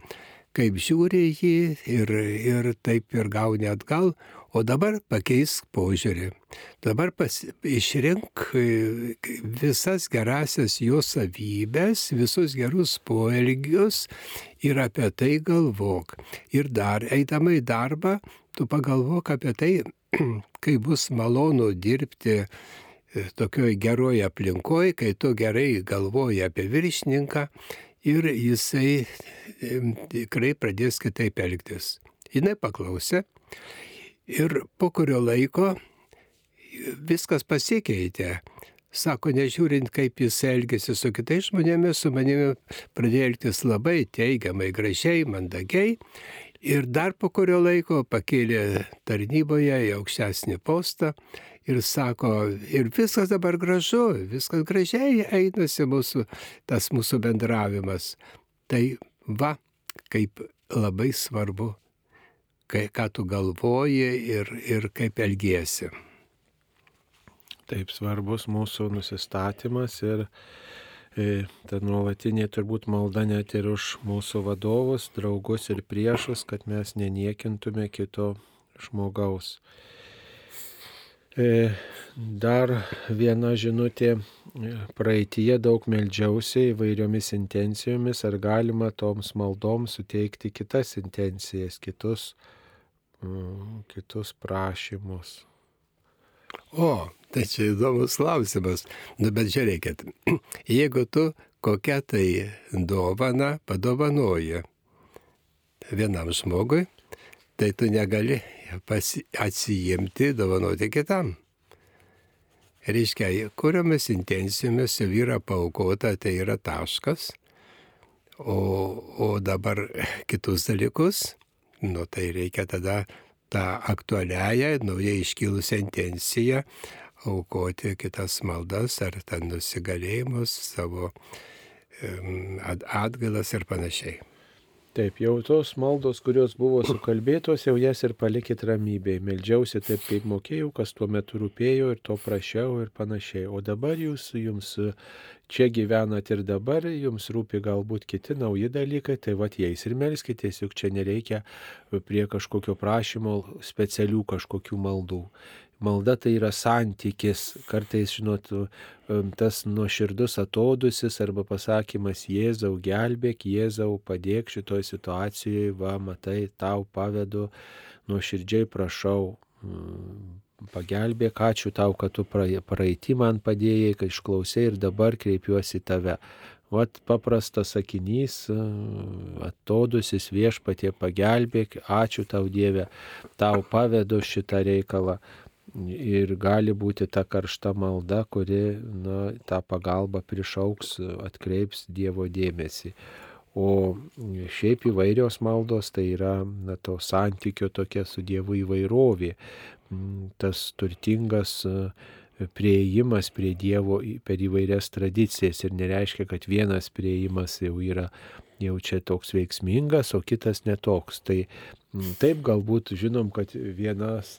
kaip žiūri jį ir, ir taip ir gauni atgal, O dabar pakeisk požiūrį. Dabar pas, išrink e, visas gerasias jo savybės, visus gerus poelgius ir apie tai galvok. Ir dar, eidama į darbą, tu pagalvok apie tai, kai bus malonu dirbti e, tokioj geroje aplinkoje, kai tu gerai galvoji apie viršininką ir jisai tikrai pradės kitaip elgtis. Jis paklausė Ir po kurio laiko viskas pasikeitė. Sako, nežiūrint, kaip jis elgėsi su kitais žmonėmis, su manimi pradėjo elgtis labai teigiamai, gražiai, mandagiai. Ir dar po kurio laiko pakėlė tarnyboje į aukštesnį postą ir sako, ir viskas dabar gražu, viskas gražiai einasi mūsų, tas mūsų bendravimas. Tai va, kaip labai svarbu kai, ką tu galvoji ir, ir kaip elgiesi. Taip svarbus mūsų nusistatymas ir e, ta nuolatinė turbūt malda net ir už mūsų vadovus, draugus ir priešus, kad mes neniekintume kito žmogaus. E, dar viena žinutė. Praeitie daug meldžiausi įvairiomis intencijomis, ar galima toms maldoms suteikti kitas intencijas, kitus kitus prašymus. O, tai čia įdomus klausimas. Nu, bet žiūrėkit, jeigu tu kokią tai dovaną padovanoji vienam žmogui, tai tu negali pasi, atsijimti, dovanoti kitam. Reiškia, kuriomis intencijomis jau yra paukota, tai yra taškas, o, o dabar kitus dalykus nu tai reikia tada tą aktualiąją, naujai iškilusią intenciją aukoti kitas maldas ar ten nusigalėjimus, savo atgalas ir panašiai. Taip, jau tos maldos, kurios buvo sukalbėtos, jau jas ir palikit ramybėje. Meldžiausi taip, kaip mokėjau, kas tuo metu rūpėjo ir to prašiau ir panašiai. O dabar jūs, jums čia gyvenat ir dabar, jums rūpi galbūt kiti nauji dalykai, tai vad jais ir melskitės, juk čia nereikia prie kažkokio prašymo specialių kažkokių maldų. Malda tai yra santykis, kartais, žinot, tas nuoširdus atodusis arba pasakymas Jėzau gelbėk, Jėzau padėk šitoje situacijoje, va, matai, tau pavedu, nuoširdžiai prašau, pagelbėk, ačiū tau, kad tu praeitį man padėjai, kad išklausai ir dabar kreipiuosi tave. Vat paprastas sakinys, atodusis viešpatie pagelbėk, ačiū tau Dieve, tau pavedu šitą reikalą. Ir gali būti ta karšta malda, kuri na, tą pagalbą prišauks, atkreips Dievo dėmesį. O šiaip įvairios maldos tai yra na, to santykio tokia su Dievu įvairovė. Tas turtingas e, prieimas prie Dievo per įvairias tradicijas ir nereiškia, kad vienas prieimas jau yra jau čia toks veiksmingas, o kitas netoks. Tai taip galbūt žinom, kad vienas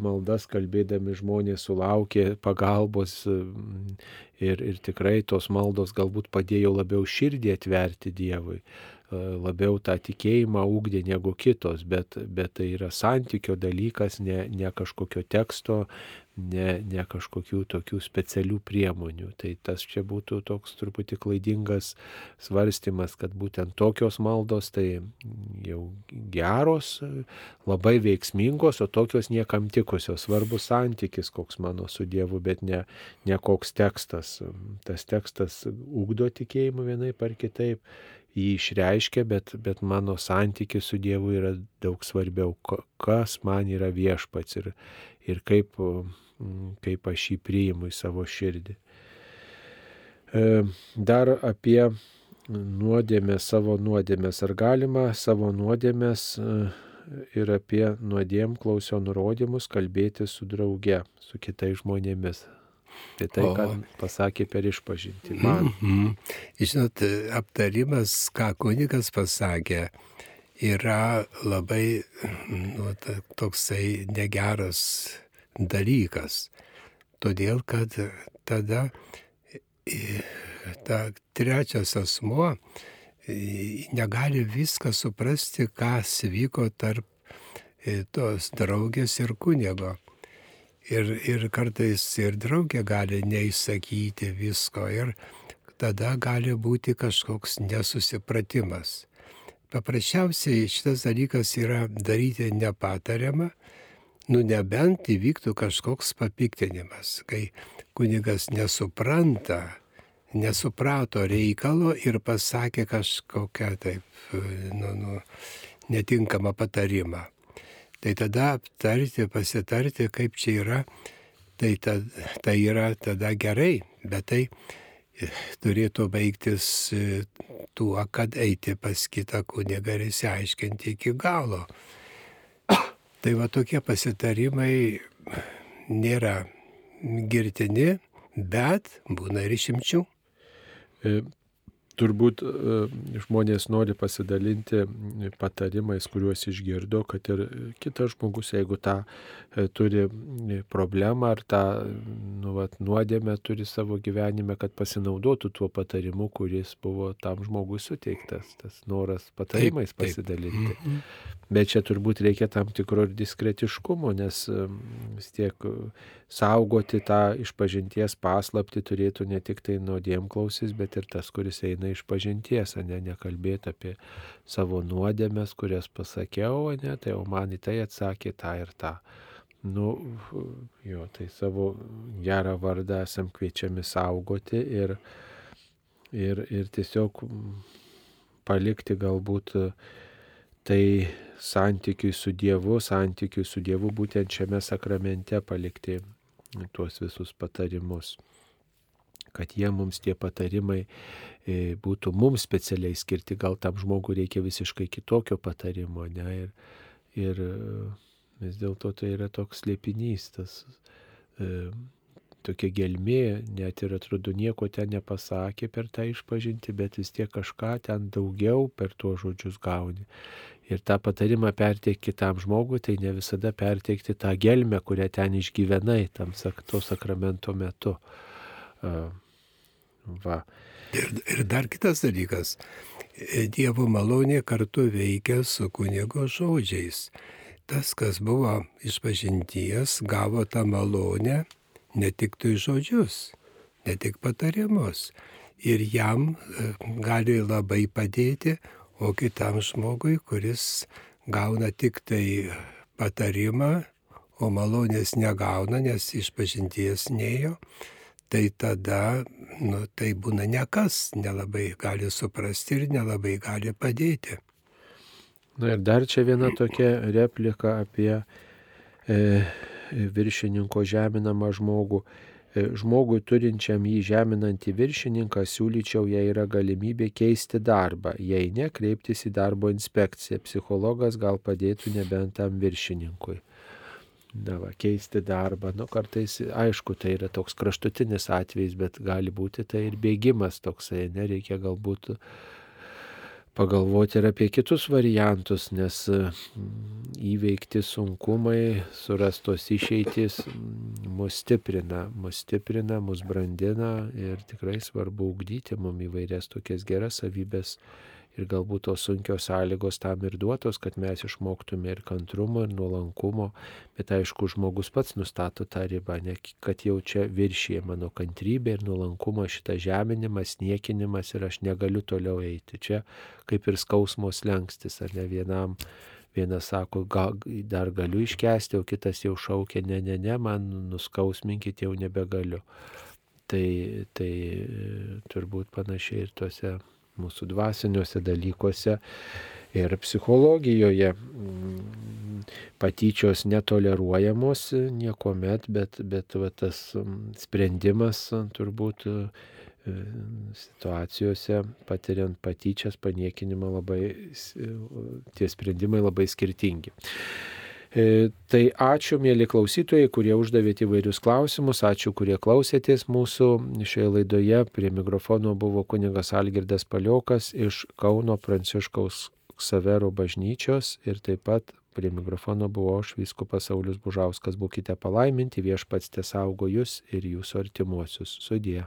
maldas kalbėdami žmonės sulaukė pagalbos mm, ir, ir tikrai tos maldos galbūt padėjo labiau širdį atverti Dievui labiau tą tikėjimą ūkdė negu kitos, bet, bet tai yra santykio dalykas, ne, ne kažkokio teksto, ne, ne kažkokių tokių specialių priemonių. Tai tas čia būtų toks truputį klaidingas svarstymas, kad būtent tokios maldos tai jau geros, labai veiksmingos, o tokios niekam tikusios. Svarbus santykis, koks mano su Dievu, bet ne, ne koks tekstas. Tas tekstas ugdo tikėjimą vienai par kitaip jį išreiškia, bet, bet mano santykis su Dievu yra daug svarbiau, kas man yra viešpats ir, ir kaip, kaip aš jį priimu į savo širdį. E, dar apie nuodėmės, savo nuodėmės. Ar galima savo nuodėmės e, ir apie nuodėm klausio nurodymus kalbėti su drauge, su kitais žmonėmis? Tai tai, ką pasakė per išpažinti. Man. Mm -hmm. Žinot, aptarimas, ką kunigas pasakė, yra labai nu, toksai negeras dalykas. Todėl, kad tada ta trečias asmuo negali viską suprasti, kas vyko tarp tos draugės ir kunigo. Ir, ir kartais ir draugė gali neįsakyti visko ir tada gali būti kažkoks nesusipratimas. Paprasčiausiai šitas dalykas yra daryti nepatariamą, nu nebent įvyktų kažkoks papiktinimas, kai kunigas nesupranta, nesuprato reikalo ir pasakė kažkokią taip, nu, nu, netinkamą patarimą. Tai tada aptarti, pasitarti, kaip čia yra, tai, ta, tai yra tada gerai, bet tai turėtų baigtis e, tuo, kad eiti pas kitą kunigą ir įsiaiškinti iki galo. Tai va tokie pasitarimai nėra girtini, bet būna ir išimčių. Turbūt e, žmonės nori pasidalinti patarimais, kuriuos išgirdo, kad ir kitas žmogus, jeigu tą e, turi problemą ar tą nu, vat, nuodėmę turi savo gyvenime, kad pasinaudotų tuo patarimu, kuris buvo tam žmogui suteiktas, tas noras patarimais taip, taip. pasidalinti. Mm -hmm. Bet čia turbūt reikia tam tikro ir diskretiškumo, nes vis tiek saugoti tą išpažinties paslapti turėtų ne tik tai nuodėmklausis, bet ir tas, kuris eina išpažinties, ne nekalbėti apie savo nuodėmės, kurias pasakiau, ne, tai jau man į tai atsakė tą ir tą. Nu, jo, tai savo gerą vardą esam kviečiami saugoti ir, ir, ir tiesiog palikti galbūt tai santykiui su Dievu, santykiui su Dievu būtent šiame sakramente palikti tuos visus patarimus. Kad jie mums tie patarimai e, būtų mums specialiai skirti, gal tam žmogui reikia visiškai kitokio patarimo, ne? Ir, ir e, vis dėlto tai yra toks slėpinys, tas e, tokia gelmė, net ir atrodo nieko ten nepasakė per tą išpažinti, bet vis tiek kažką ten daugiau per tuos žodžius gauni ir tą patarimą perteikti kitam žmogui, tai ne visada perteikti tą gelmę, kurią ten išgyvenai tam to sakramento metu. Va. Ir, ir dar kitas dalykas. Dievo malonė kartu veikia su kunigo žodžiais. Tas, kas buvo išpažinties, gavo tą malonę ne tik tai žodžius, ne tik patarimus. Ir jam e, gali labai padėti, o kitam žmogui, kuris gauna tik tai patarimą, o malonės negauna, nes išpažinties neėjo, tai tada nu, tai būna nekas, nelabai gali suprasti ir nelabai gali padėti. Na ir dar čia viena tokia replika apie e, viršininko žeminamą žmogų. E, žmogui turinčiam jį žeminantį viršininką siūlyčiau, jei yra galimybė keisti darbą, jei ne, kreiptis į darbo inspekciją. Psichologas gal padėtų nebent tam viršininkui. Na, va, keisti darbą. Nu, kartais, aišku, tai yra toks kraštutinis atvejis, bet gali būti tai ir bėgimas toksai, nereikia galbūt pagalvoti ir apie kitus variantus, nes mm, įveikti sunkumai, surastos išeitis mm, mus stiprina, mus stiprina, mus brandina ir tikrai svarbu ugdyti mums įvairias tokias geras savybės Ir galbūt tos sunkios sąlygos tam ir duotos, kad mes išmoktume ir kantrumo, ir nuolankumo, bet aišku, žmogus pats nustato tą ribą, ne, kad jau čia viršyje mano kantrybė ir nuolankumo šitą žeminimas, niekinimas ir aš negaliu toliau eiti. Čia kaip ir skausmos lengstis, ar ne vienam. Vienas sako, gal, dar galiu iškesti, o kitas jau šaukia, ne, ne, ne, man nuskausminkit, jau nebegaliu. Tai, tai turbūt panašiai ir tuose mūsų dvasiniuose dalykuose ir psichologijoje patyčios netoleruojamos niekuomet, bet, bet va, tas sprendimas turbūt e, situacijose patiriant patyčias, paniekinimą labai, tie sprendimai labai skirtingi. E, tai ačiū, mėly klausytojai, kurie uždavėte įvairius klausimus, ačiū, kurie klausėtės mūsų šioje laidoje. Prie mikrofono buvo kunigas Algirdas Paliokas iš Kauno Pranciškaus Savero bažnyčios ir taip pat prie mikrofono buvo aš, Vyskupas Saulis Bužauskas. Būkite palaiminti, viešpats tiesaugo jūs ir jūsų artimuosius. Sudie.